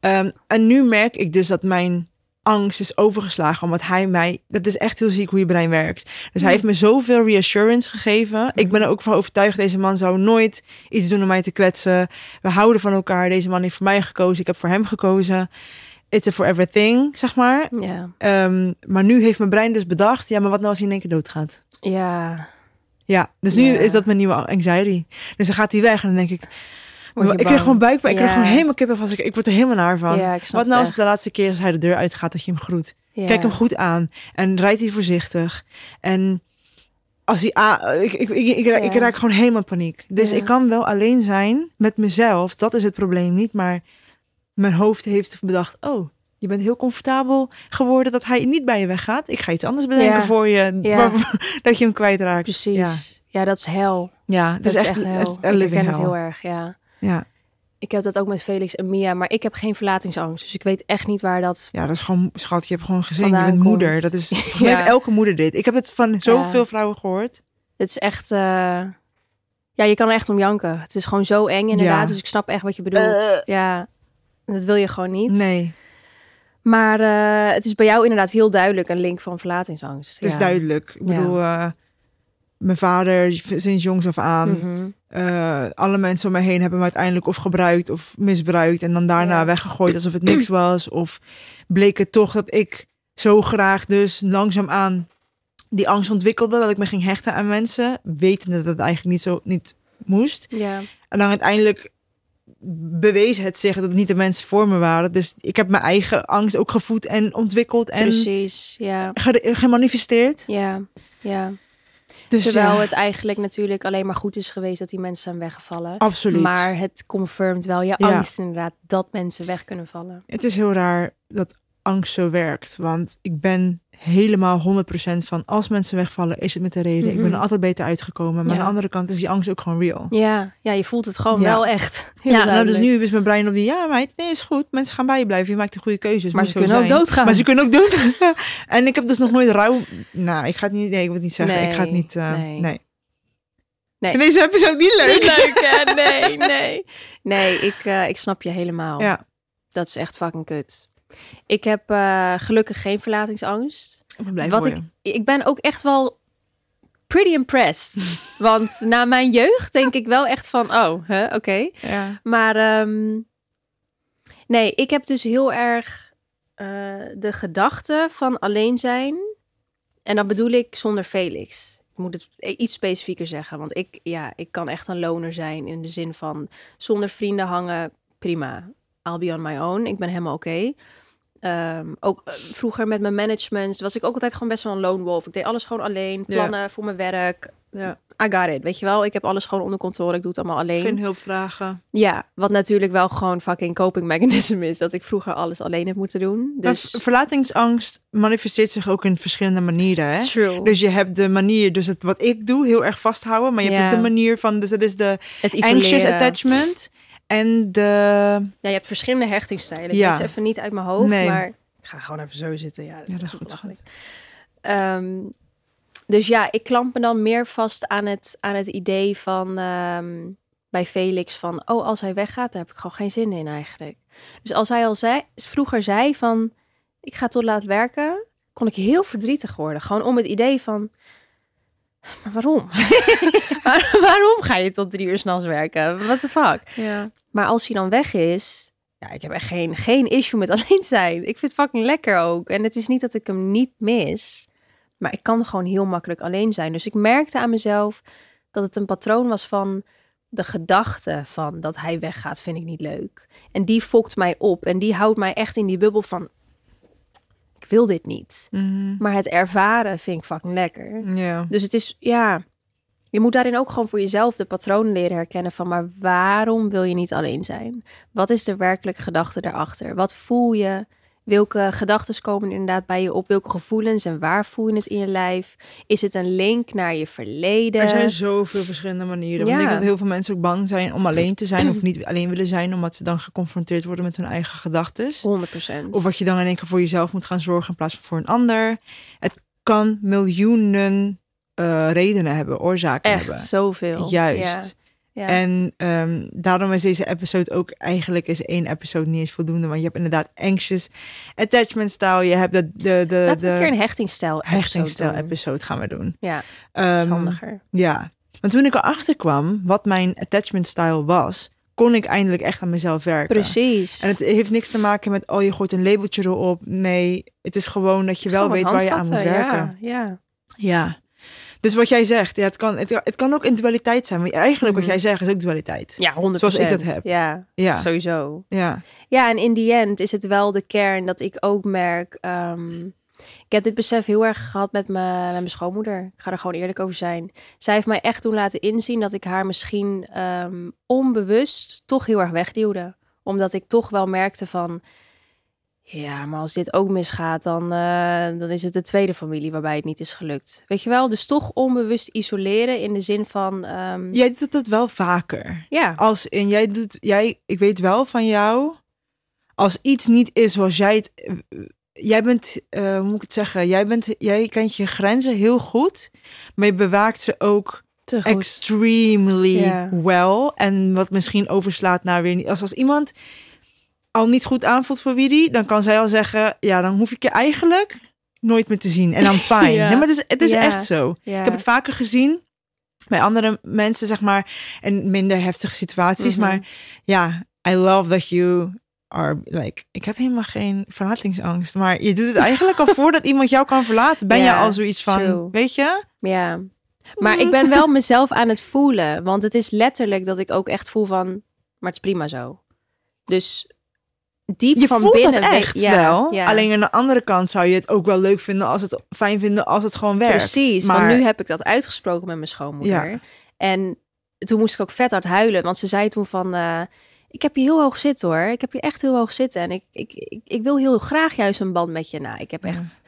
ehm, en nu merk ik dus dat mijn angst is overgeslagen. Omdat hij mij... Dat is echt heel ziek hoe je brein werkt. Dus hij heeft me zoveel reassurance gegeven. Ik ben er ook van overtuigd, deze man zou nooit iets doen om mij te kwetsen. We houden van elkaar. Deze man heeft voor mij gekozen. Ik heb voor hem gekozen. It's a forever thing, zeg maar. Ehm, maar nu heeft mijn brein dus bedacht... Ja, maar wat nou als hij in één keer doodgaat? Ja. Ja, dus nu is dat mijn nieuwe anxiety. Dus dan gaat hij weg en dan denk ik... Ik bang. gewoon buikpijn. Ik Ja. gewoon helemaal kippen van. Ik, ik word er helemaal naar van. Wat nou als de laatste keer als hij de deur uitgaat dat je hem groet? Kijk hem goed aan en rijdt hij voorzichtig. En als hij a- ik, ik, ik, ik, raak- ik Ja. raak gewoon helemaal paniek. Dus Ja. ik kan wel alleen zijn met mezelf. Dat is het probleem niet. Maar mijn hoofd heeft bedacht: oh, je bent heel comfortabel geworden dat hij niet bij je weggaat. Ik ga iets anders bedenken Ja. voor je, waar- dat je hem kwijtraakt. Precies. Ja, Ja, dat is hel. ja Dat is echt, hel. echt Ik herken het heel erg, ja. Ja. Ik heb dat ook met Felix en Mia, maar ik heb geen verlatingsangst. Dus ik weet echt niet waar dat... Ja, dat is gewoon, schat, je hebt gewoon gezin, je bent moeder. Dat is, volgens mij Ja. elke moeder dit. Ik heb het van zoveel vrouwen gehoord. Het is echt... eh, Ja, je kan er echt om janken. Het is gewoon zo eng inderdaad. Ja. Dus ik snap echt wat je bedoelt. Eh. Ja, dat wil je gewoon niet. Nee, Maar eh, het is bij jou inderdaad heel duidelijk een link van verlatingsangst. het is duidelijk. Ik bedoel, mijn vader sinds jongs af aan. Mhm. eh, alle mensen om me heen hebben me uiteindelijk of gebruikt of misbruikt. En dan daarna Ja. weggegooid alsof het niks was. Of bleek het toch dat ik zo graag dus langzaamaan die angst ontwikkelde. Dat ik me ging hechten aan mensen. Wetende dat het eigenlijk niet zo niet moest. Ja, En dan uiteindelijk bewees het zich dat het niet de mensen voor me waren. Dus ik heb mijn eigen angst ook gevoed en ontwikkeld en precies. Ja, ge- gemanifesteerd. ja, ja. Dus Terwijl ja, het eigenlijk natuurlijk alleen maar goed is geweest dat die mensen zijn weggevallen. absoluut. Maar het confirmt wel je Ja. angst inderdaad dat mensen weg kunnen vallen. Het is heel raar dat angst zo werkt. Want ik ben helemaal 100% van als mensen wegvallen, is het met de reden. Ik ben er altijd beter uitgekomen. Maar Ja. aan de andere kant is die angst ook gewoon real. Ja, ja je voelt het gewoon Ja. wel echt. Heel ja, nou, dus nu is mijn brein op die, ja meid, nee is goed. Mensen gaan bij je blijven, je maakt de goede keuzes. Maar moet ze kunnen ook zijn. doodgaan. Maar ze kunnen ook dood. en ik heb dus nog nooit rouw. Nou, ik ga het niet. Nee, ik wil het niet zeggen. ik ga het niet. eh, nee. nee. Nee. Ik vind deze episode niet leuk. Niet leuk, hè? Nee, nee. Nee, ik, eh, ik snap je helemaal. Ja, Dat is echt fucking kut. Ik heb eh, gelukkig geen verlatingsangst. ik ben blij Wat voor ik, je. ik ben ook echt wel pretty impressed. Want na mijn jeugd denk ik wel echt van, oh, oké. Ja. Maar ehm, nee, ik heb dus heel erg eh, de gedachte van alleen zijn. En dat bedoel ik zonder Felix. Ik moet het i- iets specifieker zeggen. Want ik, ja, ik kan echt een loner zijn in de zin van zonder vrienden hangen, prima. I'll be on my own. Ik ben helemaal oké. Ehm, ook eh, vroeger met mijn management was ik ook altijd gewoon best wel een lone wolf. Ik deed alles gewoon alleen. Ja. Plannen voor mijn werk. ja. I got it. Weet je wel, ik heb alles gewoon onder controle. Ik doe het allemaal alleen. Geen hulp vragen. Ja, wat natuurlijk wel gewoon fucking coping mechanism is. Dat ik vroeger alles alleen heb moeten doen. Dus... Verlatingsangst manifesteert zich ook in verschillende manieren. Hè? true. Dus je hebt de manier, dus het, wat ik doe, heel erg vasthouden. Maar je hebt ook de manier van, dus dat is de het anxious attachment. En de, Ja, je hebt verschillende hechtingsstijlen. Ik Ja. weet ze even niet uit mijn hoofd, Nee. maar ik ga gewoon even zo zitten. Ja, ja, dat is goed. Ehm, dus ja, ik klamp me dan meer vast aan het, aan het idee van ehm, bij Felix van, oh, als hij weggaat, daar heb ik gewoon geen zin in eigenlijk. Dus als hij al zei, vroeger zei van, ik ga tot laat werken, kon ik heel verdrietig worden. Gewoon om het idee van, maar waarom? Waar- waarom ga je tot drie uur s'nachts werken? What the fuck? Ja. Maar als hij dan weg is, ja, ik heb echt geen, geen issue met alleen zijn. Ik vind het fucking lekker ook. En het is niet dat ik hem niet mis, maar ik kan gewoon heel makkelijk alleen zijn. Dus ik merkte aan mezelf dat het een patroon was van de gedachte van dat hij weggaat, vind ik niet leuk. En die fokt mij op en die houdt mij echt in die bubbel van, wil dit niet. Mhm. Maar het ervaren vind ik fucking lekker. Dus het is, ja, je moet daarin ook gewoon voor jezelf de patronen leren herkennen van, maar waarom wil je niet alleen zijn? Wat is de werkelijke gedachte daarachter? Wat voel je? Welke gedachten komen inderdaad bij je op? Welke gevoelens en waar voel je het in je lijf? Is het een link naar je verleden? Er zijn zoveel verschillende manieren. Want ik denk dat heel veel mensen ook bang zijn om alleen te zijn of niet alleen willen zijn, omdat ze dan geconfronteerd worden met hun eigen gedachten. 100%. Of wat je dan in één keer voor jezelf moet gaan zorgen in plaats van voor een ander. Het kan miljoenen eh, redenen hebben, oorzaken Echt hebben. zoveel. Juist. Ja. En ehm, daarom is deze episode ook eigenlijk is één episode niet eens voldoende. Want je hebt inderdaad anxious attachment style. Je hebt de, de, de, Laten we een keer een hechtingstijl hechtingstijl episode gaan we doen. Ja, is handiger. ja, want toen ik erachter kwam wat mijn attachment style was, kon ik eindelijk echt aan mezelf werken. Precies. En het heeft niks te maken met, oh je gooit een labeltje erop. Nee, het is gewoon dat je wel weet waar je aan moet werken. Ja, ja. Ja. Dus wat jij zegt, ja, het, kan, het, het kan ook in dualiteit zijn. Maar eigenlijk wat Mhm. jij zegt is ook dualiteit. ja 100%. Zoals ik dat heb. Ja, Ja, sowieso. ja. Ja, en in die end is het wel de kern dat ik ook merk. ehm, ik heb dit besef heel erg gehad met mijn, met mijn schoonmoeder. Ik ga er gewoon eerlijk over zijn. Zij heeft mij echt toen laten inzien dat ik haar misschien ehm, onbewust toch heel erg wegduwde. Omdat ik toch wel merkte van. Ja, maar als dit ook misgaat, dan, eh, dan is het de tweede familie waarbij het niet is gelukt. Weet je wel? Dus toch onbewust isoleren in de zin van. ehm, Jij doet het wel vaker. ja, Als in, jij doet, jij, ik weet wel van jou, als iets niet is zoals jij het, eh, jij bent, eh, hoe moet ik het zeggen, jij bent, jij kent je grenzen heel goed, maar je bewaakt ze ook extremely Ja. well. En wat misschien overslaat naar weer niet. Als, als iemand al niet goed aanvoelt voor Widi, dan kan zij al zeggen, ja, dan hoef ik je eigenlijk nooit meer te zien. En dan fijn. Ja. Nee, maar het is, het is Ja. echt zo. Ja. Ik heb het vaker gezien bij andere mensen, zeg maar, en minder heftige situaties. Mhm. Maar ja, I love that you are like, ik heb helemaal geen verlatingsangst, maar je doet het eigenlijk al voordat iemand jou kan verlaten. Ben je al zoiets van, true. weet je? Ja. Maar ik ben wel mezelf aan het voelen. Want het is letterlijk dat ik ook echt voel van... Maar het is prima zo. Dus diep Je van voelt binnen... het echt ja, wel. ja. Alleen aan de andere kant zou je het ook wel leuk vinden als het fijn vinden als het gewoon werkt. Precies, maar want nu heb ik dat uitgesproken met mijn schoonmoeder. Ja. En toen moest ik ook vet hard huilen. Want ze zei toen van... eh, ik heb je heel hoog zitten hoor. Ik heb je echt heel hoog zitten. En ik, ik, ik, ik wil heel graag juist een band met je. Nou, ik heb echt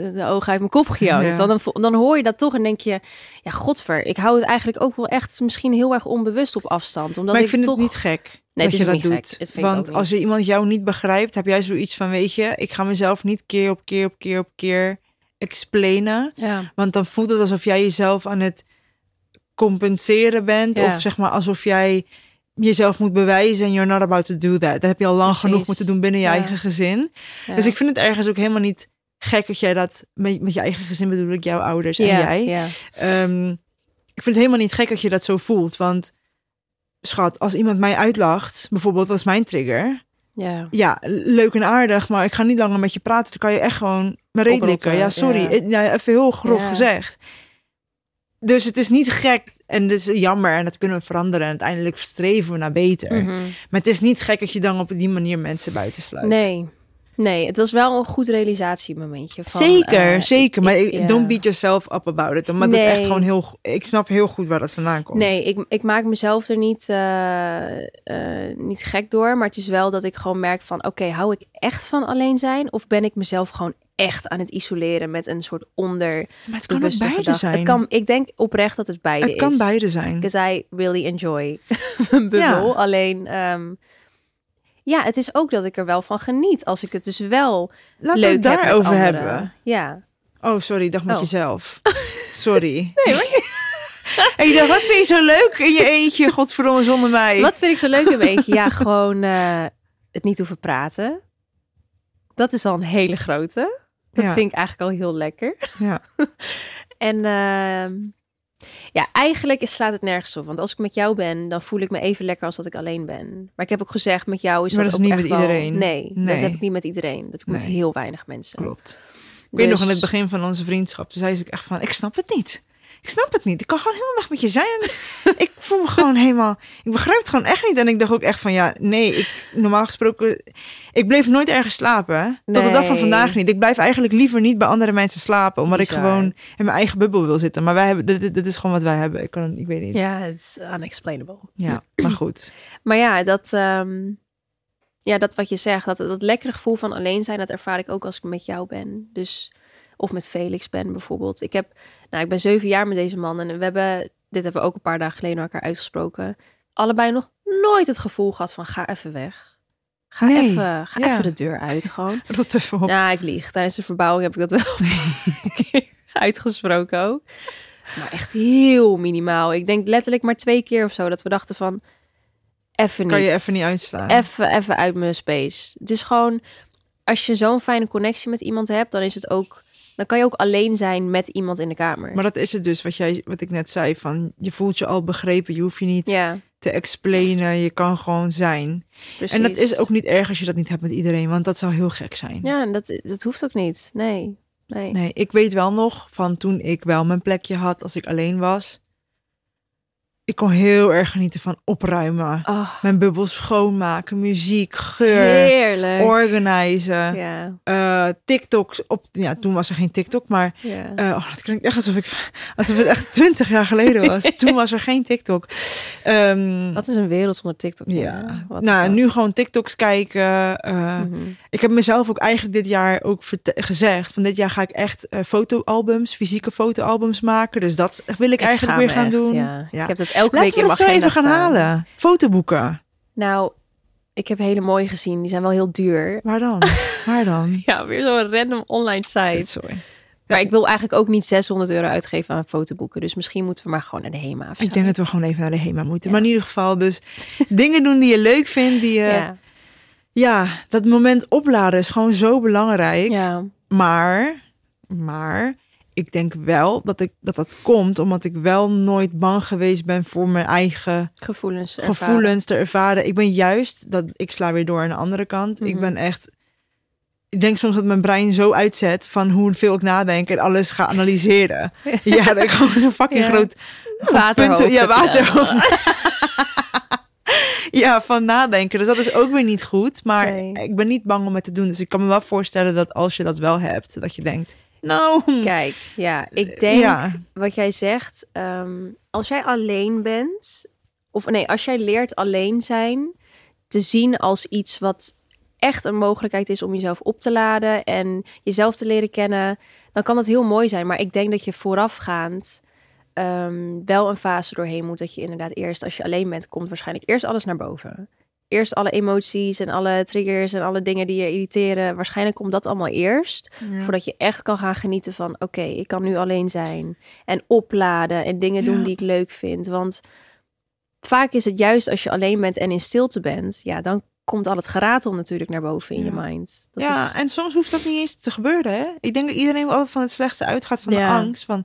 de, de ogen uit mijn kop gejankt. Ja. Want dan, dan hoor je dat toch en denk je... Ja, godver. Ik hou het eigenlijk ook wel echt misschien heel erg onbewust op afstand. Omdat maar ik vind toch... het niet gek Nee, dat het je dat doet. Want als je iemand jou niet begrijpt, heb jij zoiets van, weet je, ik ga mezelf niet keer op keer op keer op keer explainen. Ja. Want dan voelt het alsof jij jezelf aan het compenseren bent. Ja. Of zeg maar alsof jij jezelf moet bewijzen en you're not about to do that. Dat heb je al lang Precies. genoeg moeten doen binnen je Ja. eigen gezin. Dus ik vind het ergens ook helemaal niet gek dat jij dat met, met je eigen gezin bedoel ik, jouw ouders en jij. Ehm, ik vind het helemaal niet gek dat je dat zo voelt. Want schat, als iemand mij uitlacht, bijvoorbeeld als mijn trigger. ja. Ja, leuk en aardig, maar ik ga niet langer met je praten. Dan kan je echt gewoon mijn reet likken. Ja, sorry. ja. Eh, Ja, even heel grof gezegd. Dus het is niet gek en het is jammer en dat kunnen we veranderen. En uiteindelijk streven we naar beter. Mhm. Maar het is niet gek dat je dan op die manier mensen buitensluit. Nee. Nee, het was wel een goed realisatiemomentje. Van, zeker, eh, zeker. Maar ik- ik- ja. don't beat yourself up about it. Maar dat Nee. echt gewoon heel... Ik snap heel goed waar dat vandaan komt. Nee, ik, ik maak mezelf er niet, eh, eh, niet gek door. Maar het is wel dat ik gewoon merk van... Oké, hou ik echt van alleen zijn? Of ben ik mezelf gewoon echt aan het isoleren... met een soort onder Maar het kan beide gedachte? zijn. Het kan, ik denk oprecht dat het beide Het kan is. beide zijn. Because I really enjoy mijn bubbel. Ja. Alleen... ehm, ja, het is ook dat ik er wel van geniet. Als ik het dus wel Laten leuk het daarover hebben. Ja. Oh, sorry, dacht met Oh. jezelf. Sorry. Nee, maar... Ik dacht, wat vind je zo leuk in je eentje, godverdomme, zonder mij? Wat vind ik zo leuk in mijn eentje? Ja, gewoon eh, het niet hoeven praten. Dat is al een hele grote. Dat Ja. vind ik eigenlijk al heel lekker. Ja. En ehm, ja, eigenlijk is, slaat het nergens op. Want als ik met jou ben, dan voel ik me even lekker als dat ik alleen ben. Maar ik heb ook gezegd, met jou is Maar dat, dat is ook niet echt met wel- iedereen. Nee, dat heb ik niet met iedereen. Dat heb ik met heel weinig mensen. Klopt. Ik weet nog in Dus- het begin van onze vriendschap, toen zei ze ook echt van, ik snap het niet. Ik snap het niet. Ik kan gewoon heel de dag met je zijn. Ik voel me gewoon helemaal, ik begrijp het gewoon echt niet. En ik dacht ook echt van, ja, nee, ik, normaal gesproken, ik bleef nooit ergens slapen. Tot de dag van vandaag niet. Ik blijf eigenlijk liever niet bij andere mensen slapen, omdat ik gewoon in mijn eigen bubbel wil zitten. Maar wij hebben, dit, dit- dit is gewoon wat wij hebben. Ik kan, ik weet niet. Ja, het is unexplainable. Ja, maar goed. Maar ja, dat, ehm, ja, dat wat je zegt, dat, dat lekkere gevoel van alleen zijn, dat ervaar ik ook als ik met jou ben. Dus, of met Felix ben bijvoorbeeld. Ik heb, nou, ik ben zeven jaar met deze man en we hebben, dit hebben we ook een paar dagen geleden naar elkaar uitgesproken. Allebei nog nooit het gevoel gehad van ga even weg. Ga, Nee, even, ga ja. even de deur uit gewoon. Rot even op. Nou, ik lieg. Tijdens de verbouwing heb ik dat wel een keer uitgesproken ook. Maar echt heel minimaal. Ik denk letterlijk maar twee keer of zo dat we dachten van... Even niet. Kan je even niet uitstaan. Even, even uit mijn space. Het is gewoon... Als je zo'n fijne connectie met iemand hebt, dan is het ook... Dan kan je ook alleen zijn met iemand in de kamer. Maar dat is het dus, wat, jij, wat ik net zei. Van, je voelt je al begrepen. Je hoeft je niet ja, te explainen. Je kan gewoon zijn. precies. En dat is ook niet erg als je dat niet hebt met iedereen. Want dat zou heel gek zijn. Ja, en dat, dat hoeft ook niet. Nee, nee. Nee, ik weet wel nog van toen ik wel mijn plekje had als ik alleen was. Ik kon heel erg genieten van opruimen. Oh, Mijn bubbel schoonmaken, muziek, geur, heerlijk. organiseren. Ja, eh, TikToks op. Ja, toen was er geen TikTok, maar eh, oh, dat klinkt echt alsof ik alsof het echt twintig jaar geleden was. Toen was er geen TikTok. Ehm, Wat is een wereld zonder TikTok? ja, Wat nou nu gewoon TikToks kijken. eh, Mhm. Ik heb mezelf ook eigenlijk dit jaar ook gezegd van dit jaar ga ik echt eh, fotoalbums, fysieke fotoalbums maken. Dus dat wil ik, eigenlijk weer gaan echt, doen. Ja. Ja. Ik heb dat elke Laten week we in mijn agenda even gaan staan. halen. Fotoboeken. Nou, ik heb hele mooie gezien. Die zijn wel heel duur. Waar dan? Waar dan? Ja, weer zo'n random online site. Sorry. Maar ik wil eigenlijk ook niet 600 euro uitgeven aan fotoboeken. Dus misschien moeten we maar gewoon naar de HEMA. Ik denk dat we gewoon even naar de HEMA moeten. Ja. Maar in ieder geval dus dingen doen die je leuk vindt. Die je, ja. Ja, dat moment opladen is gewoon zo belangrijk. ja. Maar, maar ik denk wel dat, ik, dat dat komt omdat ik wel nooit bang geweest ben voor mijn eigen gevoelens. ervaren. gevoelens te ervaren. Ik ben juist, dat ik sla weer door aan de andere kant. Ik Mhm. ben echt, ik denk soms dat mijn brein zo uitzet van hoeveel ik nadenk en alles ga analyseren. ja, dat ik gewoon zo'n fucking Ja. groot Waterhoofd ja, waterhoofd. ja, van nadenken. Dus dat is ook weer niet goed. Maar Nee. ik ben niet bang om het te doen. Dus ik kan me wel voorstellen dat als je dat wel hebt, dat je denkt, nou, Kijk, ja, ik denk ja, wat jij zegt. ehm, als jij alleen bent, of nee, als jij leert alleen zijn, te zien als iets wat echt een mogelijkheid is om jezelf op te laden en jezelf te leren kennen, dan kan dat heel mooi zijn. Maar ik denk dat je voorafgaand ehm, wel een fase doorheen moet. Dat je inderdaad eerst, als je alleen bent, komt waarschijnlijk eerst alles naar boven. Eerst alle emoties en alle triggers en alle dingen die je irriteren. Waarschijnlijk komt dat allemaal eerst. Voordat je echt kan gaan genieten van... oké, ik kan nu alleen zijn. En opladen en dingen doen die ik leuk vind. Want vaak is het juist als je alleen bent en in stilte bent... ja, dan komt al het geratel natuurlijk naar boven in Ja. je mind. Dat ja, is, en soms hoeft dat niet eens te gebeuren. Hè? Ik denk dat iedereen altijd van het slechtste uitgaat van de angst. Van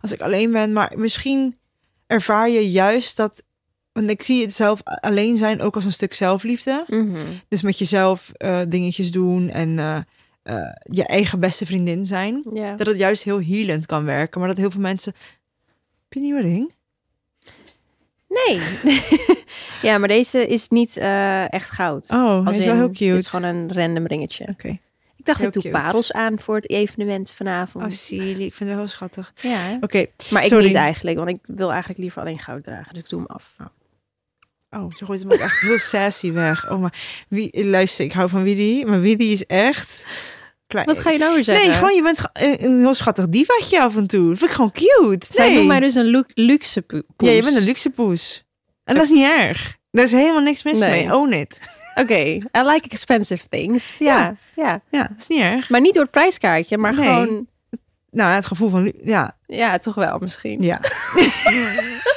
als ik alleen ben. Maar misschien ervaar je juist dat. Want ik zie het zelf alleen zijn ook als een stuk zelfliefde. Mhm. Dus met jezelf eh, dingetjes doen en eh, eh, je eigen beste vriendin zijn. Dat het juist heel healend kan werken. Maar dat heel veel mensen. Heb je een nieuwe ring? Nee. ja, maar deze is niet echt goud. Oh, hij Als is wel heel cute. Het is gewoon een random ringetje. Oké. Ik dacht, Heel ik doe cute. parels aan voor het evenement vanavond. Oh, Silly. Ik vind het heel schattig. ja? Oké. maar ik sorry. niet eigenlijk, want ik wil eigenlijk liever alleen goud dragen. Dus ik doe hem af. Oh, ze gooit hem ook echt heel sassy weg. Oh, maar wie, luister, ik hou van Willy, maar Willy is echt klein. Wat ga je nou weer zeggen? Nee, gewoon je bent een heel schattig divaatje af en toe. Dat vind ik gewoon cute. Zij nee. noemt mij dus een lu- luxe poes. Ja, je bent een luxe poes. En dat is niet erg. Daar is helemaal niks mis Nee. mee. Own it. Oké, I like expensive things. Ja, ja, Ja, dat is niet erg. Maar niet door het prijskaartje, maar Nee. gewoon... Nou, het gevoel van... Ja, Ja, toch wel misschien. ja.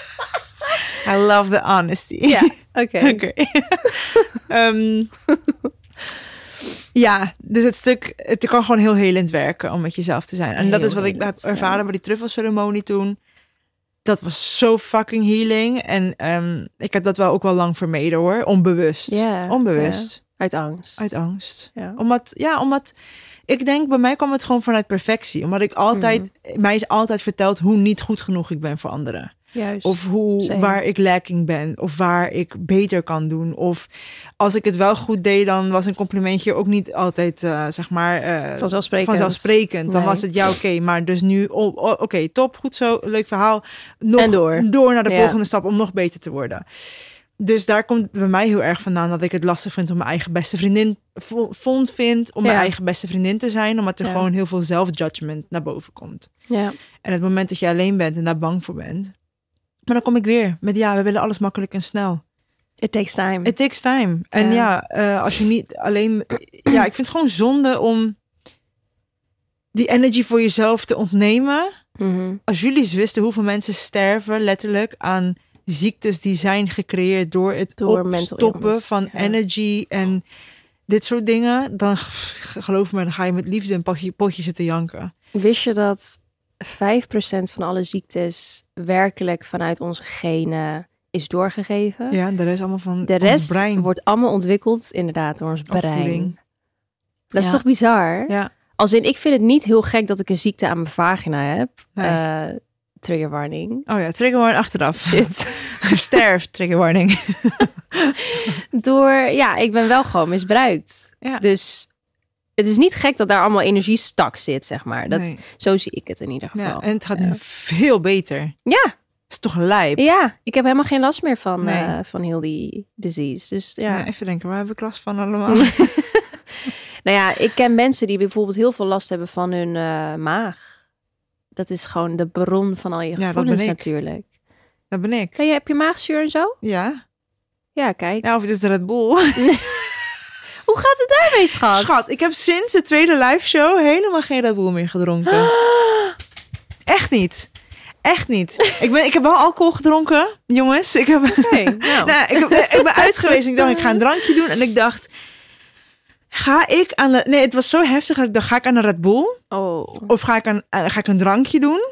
I love the honesty. Ja, oké. Oké. Ehm, ja, dus het stuk, het kan gewoon heel helend werken om met jezelf te zijn. En dat is wat ik heb ervaren ja. bij die truffelceremonie toen. Dat was zo fucking healing. En ehm, ik heb dat wel ook wel lang vermeden hoor. Onbewust. Onbewust. Uit angst. Uit angst. Ja. Omdat, ja, omdat ik denk bij mij kwam het gewoon vanuit perfectie. Omdat ik altijd, Mhm. mij is altijd verteld hoe niet goed genoeg ik ben voor anderen. Juist. Of hoe, Same. waar ik lacking ben. Of waar ik beter kan doen. Of als ik het wel goed deed, dan was een complimentje ook niet altijd, eh, zeg maar, eh, Vanzelfsprekend. vanzelfsprekend. Dan Nee. was het ja, oké. maar dus nu, oh, oh, oké, top, goed zo, leuk verhaal. Nog En door. naar de Ja. volgende stap om nog beter te worden. Dus daar komt het bij mij heel erg vandaan dat ik het lastig vind om mijn eigen beste vriendin vo- vond vind om mijn eigen beste vriendin te zijn, omdat er Ja. gewoon heel veel zelfjudgment naar boven komt. Ja. En het moment dat je alleen bent en daar bang voor bent. Maar dan kom ik weer met ja, we willen alles makkelijk en snel. It takes time. It takes time. En Ja. ja, eh, als je niet alleen. Ja, ik vind het gewoon zonde om die energy voor jezelf te ontnemen. Mhm. Als jullie eens wisten hoeveel mensen sterven letterlijk aan ziektes die zijn gecreëerd door het Door opstoppen van ja. energy en dit soort dingen, dan geloof me, dan ga je met liefde een potje, potje zitten janken. Wist je dat 5% van alle ziektes werkelijk vanuit onze genen is doorgegeven? Ja, en de rest allemaal van De rest brein. wordt allemaal ontwikkeld inderdaad door ons brein. Opvoeding. Dat is toch bizar? Ja. Als in, ik vind het niet heel gek dat ik een ziekte aan mijn vagina heb. Nee. Eh, trigger warning. Oh ja, trigger warning achteraf. Shit. Sterf, trigger warning. Door, ja, ik ben wel gewoon misbruikt. Ja. Dus het is niet gek dat daar allemaal energie stak zit, zeg maar. Dat, Nee. Zo zie ik het in ieder geval. Ja, en het gaat Ja. nu veel beter. Ja, is toch lijp? ja, ik heb helemaal geen last meer van, Nee. eh, van heel die disease. Dus ja. Ja, even denken, waar heb ik last van allemaal? Nou ja, ik ken mensen die bijvoorbeeld heel veel last hebben van hun eh, maag. Dat is gewoon de bron van al je Ja, dat gevoelens ben ik. natuurlijk. Dat ben ik. Ben je, heb je maagzuur en zo? Ja. Ja, kijk. ja, of het is de Red Bull. Hoe gaat het daarmee, schat? Schat, ik heb sinds de tweede live show helemaal geen Red Bull meer gedronken. Echt niet. Echt niet. Ik, ben, ik heb wel alcohol gedronken, jongens. Ik, heb, Oké, nou. nou, ik, heb, ik ben uit geweest. Ik dacht, ik ga een drankje doen. En ik dacht, ga ik aan de... Nee, het was zo heftig. dat Ik dacht, ga ik aan de Red Bull? Oh. Of ga ik, aan, eh, ga ik een drankje doen?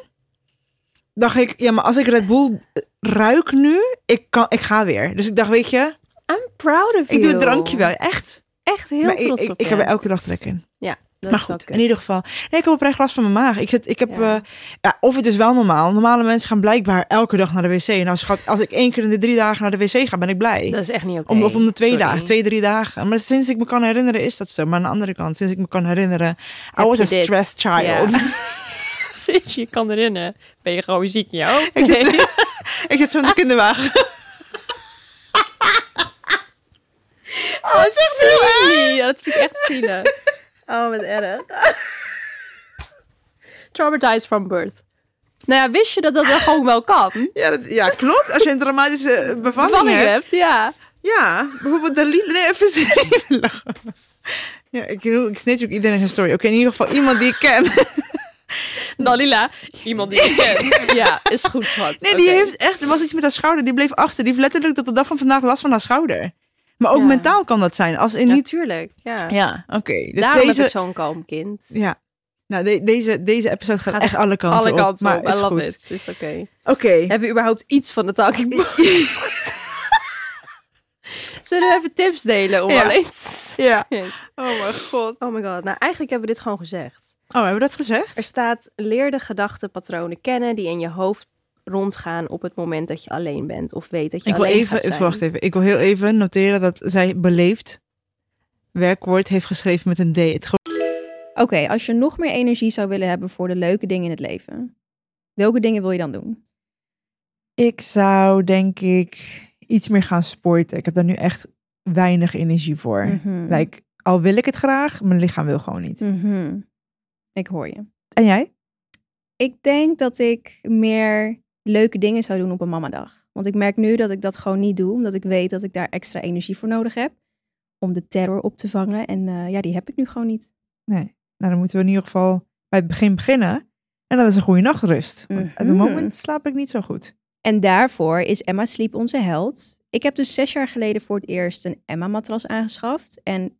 Dacht ik, ja, maar als ik Red Bull ruik nu, ik, kan, ik ga weer. Dus ik dacht, weet je, I'm proud of you. ik doe het drankje wel. Echt. Echt heel maar ik, trots ik, op ik je. heb er elke dag trek in. Ja, dat maar goed, in ieder geval. Nee, ik heb oprecht last van mijn maag. Ik, zit, ik heb, Ja. ja. ja, of het is wel normaal. Normale mensen gaan blijkbaar elke dag naar de wc. Nou, schat, als ik één keer in de drie dagen naar de wc ga, ben ik blij. Dat is echt niet oké. om, of om de twee Sorry. dagen, twee, drie dagen. Maar sinds ik me kan herinneren is dat zo. Maar aan de andere kant, sinds ik me kan herinneren, I was a dit? stressed child. Ja. Sinds je kan herinneren, ben je gewoon ziek hoofd. ik, zit, ik zit zo in de kinderwagen. Oh, dat is echt. Ja, dat vind ik echt zielig. Oh, wat erg. Traumatized from birth. Nou ja, wist je dat dat dan gewoon wel kan? Ja, dat, ja, klopt. Als je een traumatische bevalling, Bevalling hebt. hebt, ja. Ja, bijvoorbeeld Dalila. Nee, even. Ja, ik, ik snitch ook iedereen zijn story. Oké, in ieder geval iemand die ik ken. Dalila, iemand die je kent. Ja, is goed, schat. Nee, die heeft echt, er was iets met haar schouder. Die bleef achter. Die heeft letterlijk tot de dag van vandaag last van haar schouder. Maar ook Ja. mentaal kan dat zijn. Als in niet. Natuurlijk, ja. Ja, oké. Daarom Deze, heb ik zo'n kalm kind. ja. Nou, de- deze, deze episode gaat, Gaat echt alle kanten Alle kanten op. op. Maar I is love goed. it. Is oké. Oké. Hebben we überhaupt iets van de talking points? Zullen we even tips delen om Ja. alleen te... Ja. Oh mijn god. Oh my god. Nou, eigenlijk hebben we dit gewoon gezegd. Oh, hebben we dat gezegd? Er staat leer de gedachtenpatronen kennen die in je hoofd rondgaan op het moment dat je alleen bent of weet dat je Ik wil alleen even, gaat zijn. even, wacht even. Ik wil heel even noteren dat zij beleefd werkwoord heeft geschreven met een D. Het Oké, als je nog meer energie zou willen hebben voor de leuke dingen in het leven, welke dingen wil je dan doen? Ik zou denk ik iets meer gaan sporten. Ik heb daar nu echt weinig energie voor. Mhm. Like, al wil ik het graag, mijn lichaam wil gewoon niet. Mhm. Ik hoor je. En jij? Ik denk dat ik meer leuke dingen zou doen op een mamadag. Want ik merk nu dat ik dat gewoon niet doe, omdat ik weet dat ik daar extra energie voor nodig heb. Om de terror op te vangen. En eh, ja, die heb ik nu gewoon niet. Nee. Nou, dan moeten we in ieder geval bij het begin beginnen. En dat is een goede nachtrust. Want at the Mhm. moment slaap ik niet zo goed. En daarvoor is Emma Sleep onze held. Ik heb dus zes jaar geleden voor het eerst een Emma-matras aangeschaft. En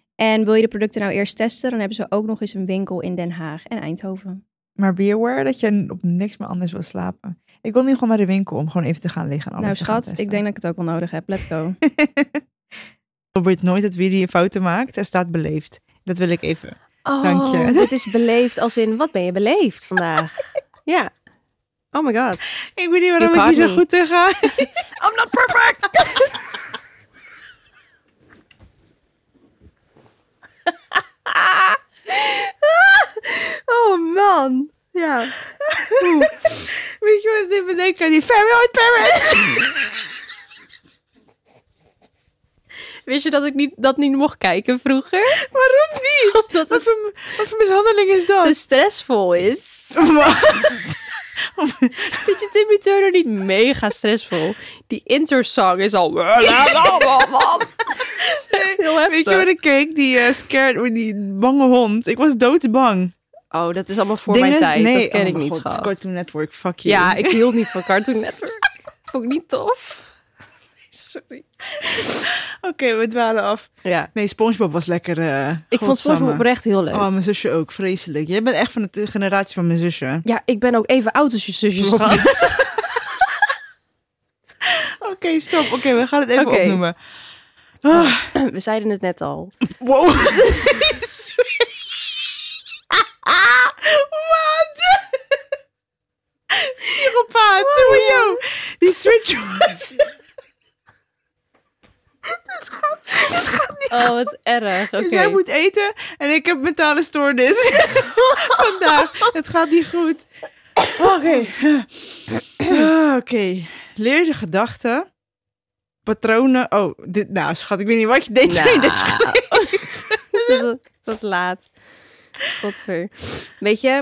En wil je de producten nou eerst testen, dan hebben ze ook nog eens een winkel in Den Haag en Eindhoven. Maar be aware dat je op niks meer anders wil slapen. Ik wil nu gewoon naar de winkel om gewoon even te gaan liggen en alles nou te gaan schat, ik denk dat ik het ook wel nodig heb. Let's go. Probeert nooit dat Willy fouten maakt. Er staat beleefd. Dat wil ik even. Oh, Dank je. dit is beleefd als in, wat ben je beleefd vandaag? ja. Oh my god. Ik weet niet waarom Ik niet zo goed te ga. I'm not perfect! oh man. Ja. Weet je wat ik bedenk aan die old parents? Wist je dat ik niet, dat niet mocht kijken vroeger? Waarom niet? Omdat Wat het voor, wat voor mishandeling is dat? te stressvol is. Vind je Timmy Turner niet mega stressvol? Die intersong is al... Echt heel heftig. Weet je wat ik keek? Die uh, scared, die bange hond. Ik was doodsbang. Oh, dat is allemaal voor Ding mijn is- tijd. nee, dat ken oh ik niet, God, schat. Cartoon Network, fuck you. Ja, ik hield niet van Cartoon Network. Dat vond ik niet tof. Sorry. Oké, we dwalen af. Ja. Nee, SpongeBob was lekker. eh Ik vond. SpongeBob oprecht heel leuk. Oh, mijn zusje ook, vreselijk. Jij bent echt van de generatie van mijn zusje. Ja, ik ben ook even oud als je schat. Oké, stop. Oké, we gaan het even opnoemen. Ah, We zeiden het net al. wow. Wat? Psychopaat. Die switch was... Oh, wat erg. Oké. Dus hij moet eten en ik heb mentale stoornis. Vandaag. Het gaat niet goed. Oké. Ah, Oké. Leer de gedachten. Patronen. Oh, dit, nou schat, ik weet niet wat je deed. Nou. dit is het, was, het was laat. Godver. Weet je,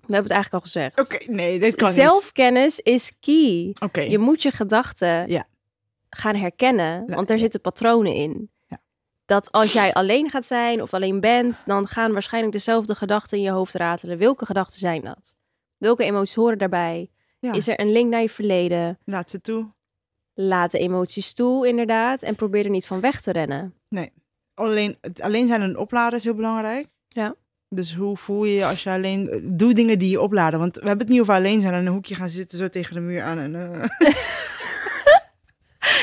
we hebben het eigenlijk al gezegd. Oké, nee, dit kan niet. Zelfkennis is key. Oké. Je moet je gedachten Ja. gaan herkennen, want daar zitten patronen in. Ja. Dat als jij alleen gaat zijn of alleen bent, dan gaan waarschijnlijk dezelfde gedachten in je hoofd ratelen. Welke gedachten zijn dat? Welke emoties horen daarbij? Ja. Is er een link naar je verleden? Laat ze toe. Laat de emoties toe, inderdaad. En probeer er niet van weg te rennen. Alleen, het alleen zijn en opladen is heel belangrijk. Ja. Dus hoe voel je je als je alleen... Doe dingen die je opladen. Want we hebben het niet over alleen zijn en in een hoekje gaan zitten zo tegen de muur aan. En, eh.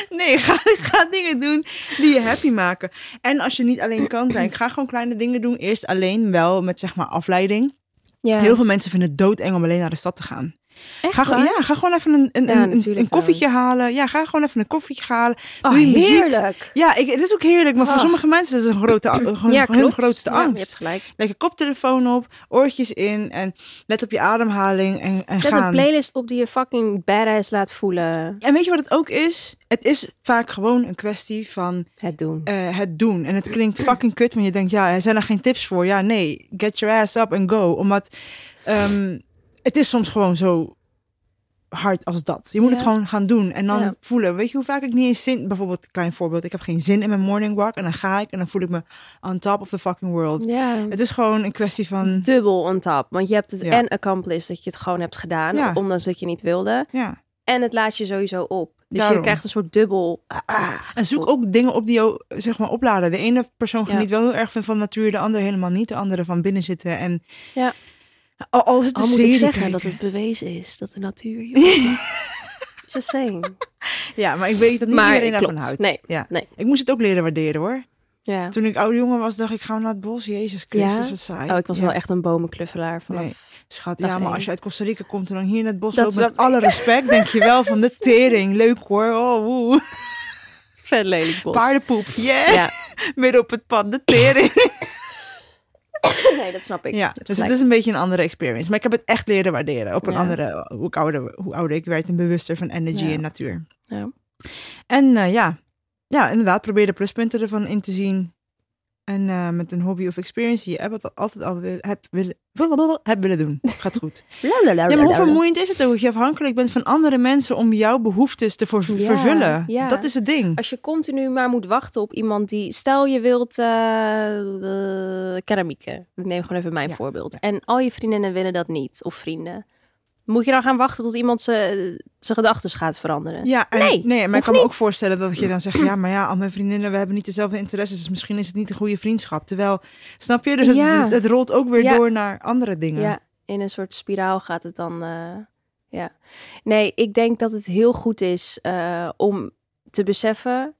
nee, ga, ga dingen doen die je happy maken. En als je niet alleen kan zijn, ga gewoon kleine dingen doen. Eerst alleen, wel met zeg maar afleiding. Ja, Heel veel mensen vinden het doodeng om alleen naar de stad te gaan. Echt Ga, ja, ga gewoon even een, een, Ja, een, een, koffietje halen. Ja, ga gewoon even een koffietje halen. Oh, doe je muziek. heerlijk. Ja, ik, het is ook heerlijk, maar voor Ah. sommige mensen is het een grote, gewoon Ja, hun grootste Ja, je angst. hebt gelijk. Lekker koptelefoon op, oortjes in en let op je ademhaling en, en Zet gaan. een playlist op die je fucking badass laat voelen. En weet je wat het ook is? Het is vaak gewoon een kwestie van Het doen. eh, het doen. En het klinkt fucking kut, want je denkt, ja, er zijn er geen tips voor. Ja, nee, get your ass up and go. Omdat ehm, het is soms gewoon zo hard als dat. Je moet het gewoon gaan doen en dan Ja. voelen. Weet je hoe vaak ik niet eens zin... Bijvoorbeeld, een klein voorbeeld. Ik heb geen zin in mijn morning walk en dan ga ik en dan voel ik me on top of the fucking world. Ja. Het is gewoon een kwestie van... Dubbel on top. Want je hebt het en accomplished dat je het gewoon hebt gedaan. Ondanks dat je niet wilde. Ja. En het laat je sowieso op. Dus Daarom. je krijgt een soort dubbel. ah, ah, En zoek ook dingen op die jou, zeg maar, opladen. De ene persoon geniet wel heel erg van, van natuur, de andere helemaal niet. De andere van binnen zitten en... Ja. Al, al is het Al moet ik zeggen kijken. dat het bewezen is dat de natuur. Just saying. Ja, maar ik weet dat niet Maar iedereen daarvan houdt. Nee, Ja. nee. Ik moest het ook leren waarderen hoor. Ja. Toen ik oude jongen was, dacht ik, gaan we naar het bos? Jezus Christus, Ja? wat saai. Oh, ik was Ja. wel echt een bomenkluffelaar vanaf. Nee. Schat, ja, maar één. als je uit Costa Rica komt en dan hier in het bos Dat loopt, met ik. alle respect, denk je wel van de tering. Leuk hoor, oh, woe. Vet lelijk bos. Paardenpoep, yeah. Ja. Midden op het pad, de tering. Nee, dat snap ik. Ja, dus het is een beetje een andere experience. Maar ik heb het echt leren waarderen. Op een Ja. andere, hoe ouder, hoe ouder ik werd en bewuster van energy Ja. en natuur. Ja. En eh, ja. ja, inderdaad, probeer de pluspunten ervan in te zien. En eh, met een hobby of experience die je hebt- altijd al wil, hebt, willen, hebt willen doen. Gaat goed. Ja, maar hoe vermoeiend is het ook? Dat je afhankelijk bent van andere mensen om jouw behoeftes te voor- Ja, vervullen. ja. Dat is het ding. Als je continu maar moet wachten op iemand die... Stel je wilt eh, keramieken. Ik neem gewoon even mijn Ja, voorbeeld. En al je vriendinnen willen dat niet. Of vrienden. Moet je dan gaan wachten tot iemand zijn gedachten gaat veranderen? Ja, en, Nee, nee, maar ik kan me ook voorstellen dat je dan zegt, ja, maar ja, al mijn vriendinnen, we hebben niet dezelfde interesses, dus misschien is het niet een goede vriendschap. Terwijl, snap je? Dus het, Ja. het, het rolt ook weer Ja. door naar andere dingen. Ja, in een soort spiraal gaat het dan. eh, ja. Nee, ik denk dat het heel goed is eh, om te beseffen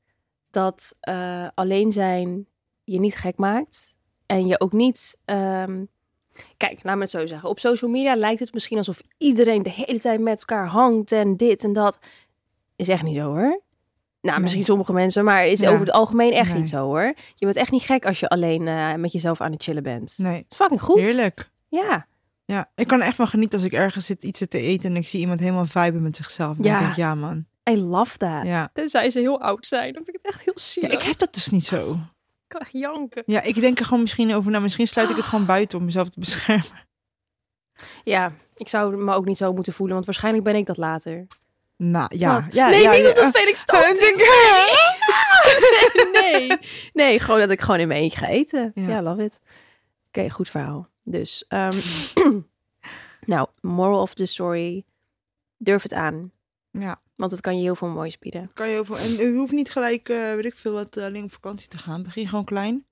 dat eh, alleen zijn je niet gek maakt. En je ook niet. ehm, Kijk, laat me het zo zeggen. Op social media lijkt het misschien alsof iedereen de hele tijd met elkaar hangt en dit en dat. Is echt niet zo hoor. Nou, Nee. misschien sommige mensen, maar is Ja. over het algemeen echt Nee. niet zo hoor. Je bent echt niet gek als je alleen eh, met jezelf aan het chillen bent. Nee, Het is fucking goed. heerlijk. Ja. Ja, ik kan echt van genieten als ik ergens zit iets te eten en ik zie iemand helemaal viben met zichzelf. Ja. denk ik, ja man. I love that. Ja. Tenzij ze heel oud zijn. Dan vind ik het echt heel ja, zielig. ik heb dat dus niet zo. Kan echt janken. Ja, ik denk er gewoon misschien over na. Misschien sluit ik het gewoon buiten om mezelf te beschermen. Ja, ik zou me ook niet zo moeten voelen, want waarschijnlijk ben ik dat later. Nou, ja. Wat? ja nee, ja, niet ja, omdat Felix stoot ik denk- nee. nee, gewoon dat ik gewoon in mijn eentje ga eten. Ja. Ja, love it. Oké, goed verhaal. Dus, ehm, nou, moral of the story. Durf het aan, Ja, want het kan je heel veel moois bieden. kan je heel veel. En u hoeft niet gelijk, eh weet ik veel, wat eh, alleen op vakantie te gaan. Begin gewoon klein.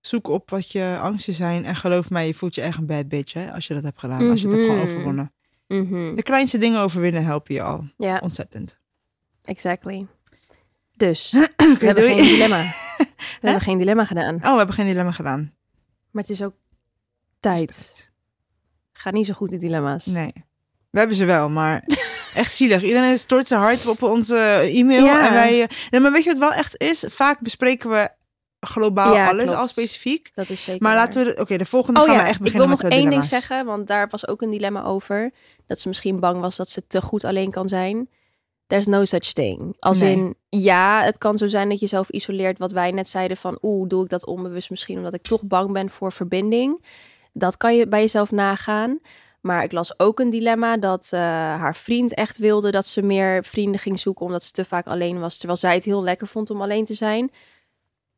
Zoek op wat je angsten zijn. En geloof mij, je voelt je echt een bad bitch hè, als je dat hebt gedaan. Als je het hebt gewoon Mhm. overwonnen. Mhm. De kleinste dingen overwinnen helpen je al. Ja, Ontzettend. exactly. Dus, we hebben doei. geen dilemma. We hebben geen dilemma gedaan. Oh, we hebben geen dilemma gedaan. Maar het is ook tijd. Gaat niet zo goed, die dilemma's. Nee. We hebben ze wel, maar echt zielig. Iedereen stort zijn hart op onze e-mail. Ja. En wij, eh, nee, maar weet je wat wel echt is? Vaak bespreken we globaal Ja, alles klopt. al specifiek. Dat is zeker Maar laten we... de- Oké, de volgende Oh gaan ja, we echt ik beginnen wil nog met de één ding zeggen, want daar was ook een dilemma over. Dat ze misschien bang was dat ze te goed alleen kan zijn. There's no such thing. Als Nee. in, ja, het kan zo zijn dat je zelf isoleert. Wat wij net zeiden van, oeh, doe ik dat onbewust misschien omdat ik toch bang ben voor verbinding. Dat kan je bij jezelf nagaan. Maar ik las ook een dilemma dat eh, haar vriend echt wilde dat ze meer vrienden ging zoeken omdat ze te vaak alleen was. Terwijl zij het heel lekker vond om alleen te zijn.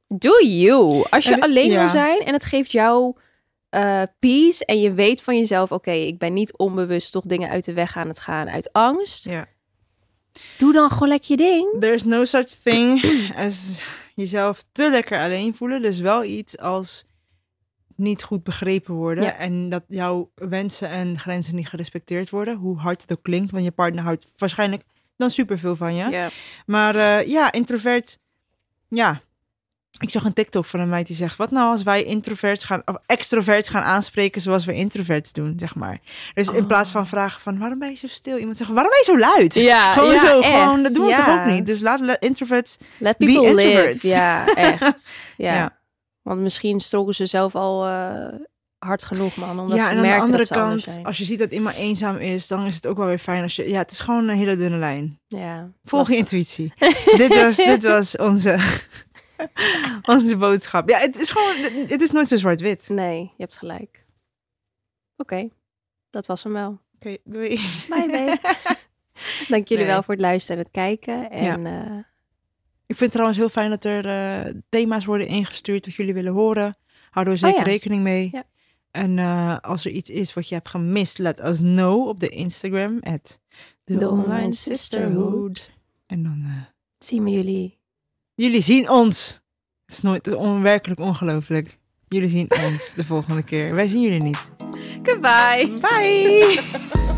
Do you. Als je En- alleen ja. wil zijn en het geeft jou eh, peace en je weet van jezelf, oké, ik ben niet onbewust toch dingen uit de weg aan het gaan uit angst. Ja. Doe dan gewoon lekker je ding. There's no such thing as jezelf te lekker alleen voelen. Dus wel iets als niet goed begrepen worden. Ja. En dat jouw wensen en grenzen niet gerespecteerd worden. Hoe hard het ook klinkt. Want je partner houdt waarschijnlijk dan superveel van je. Ja. Maar eh, ja, introvert. Ja. Ik zag een TikTok van een meid die zegt: Wat nou als wij introverts gaan, of extroverts gaan aanspreken zoals we introverts doen, zeg maar. Dus in Oh. plaats van vragen van waarom ben je zo stil, iemand zegt: Waarom ben je zo luid? Ja, gewoon ja, zo, echt. gewoon, dat doen we Ja. toch ook niet. Dus laat introverts. Let Be people live. Ja, echt. Ja. Want misschien stroken ze zelf al eh, hard genoeg, man. Omdat ja, ze en aan de andere kant, als je ziet dat iemand eenzaam is, dan is het ook wel weer fijn als je. Ja, het is gewoon een hele dunne lijn. Ja, Volg je intuïtie. dit, was, dit was onze, onze boodschap. Ja, het is gewoon. Het is nooit zo zwart-wit. Nee, je hebt gelijk. Oké, dat was hem wel. Oké, doei. Bye, babe. Dank jullie Nee. wel voor het luisteren en het kijken. En eh, Ik vind het trouwens heel fijn dat er eh, thema's worden ingestuurd wat jullie willen horen. Houden we Oh zeker ja. rekening mee. Ja. En eh, als er iets is wat je hebt gemist, let us know op de Instagram. At the, The Online Online Sisterhood. Sisterhood. En dan, eh, zien we jullie. jullie zien ons. Het is nooit onwerkelijk ongelooflijk. Jullie zien ons de volgende keer. Wij zien jullie niet. Goodbye. Bye!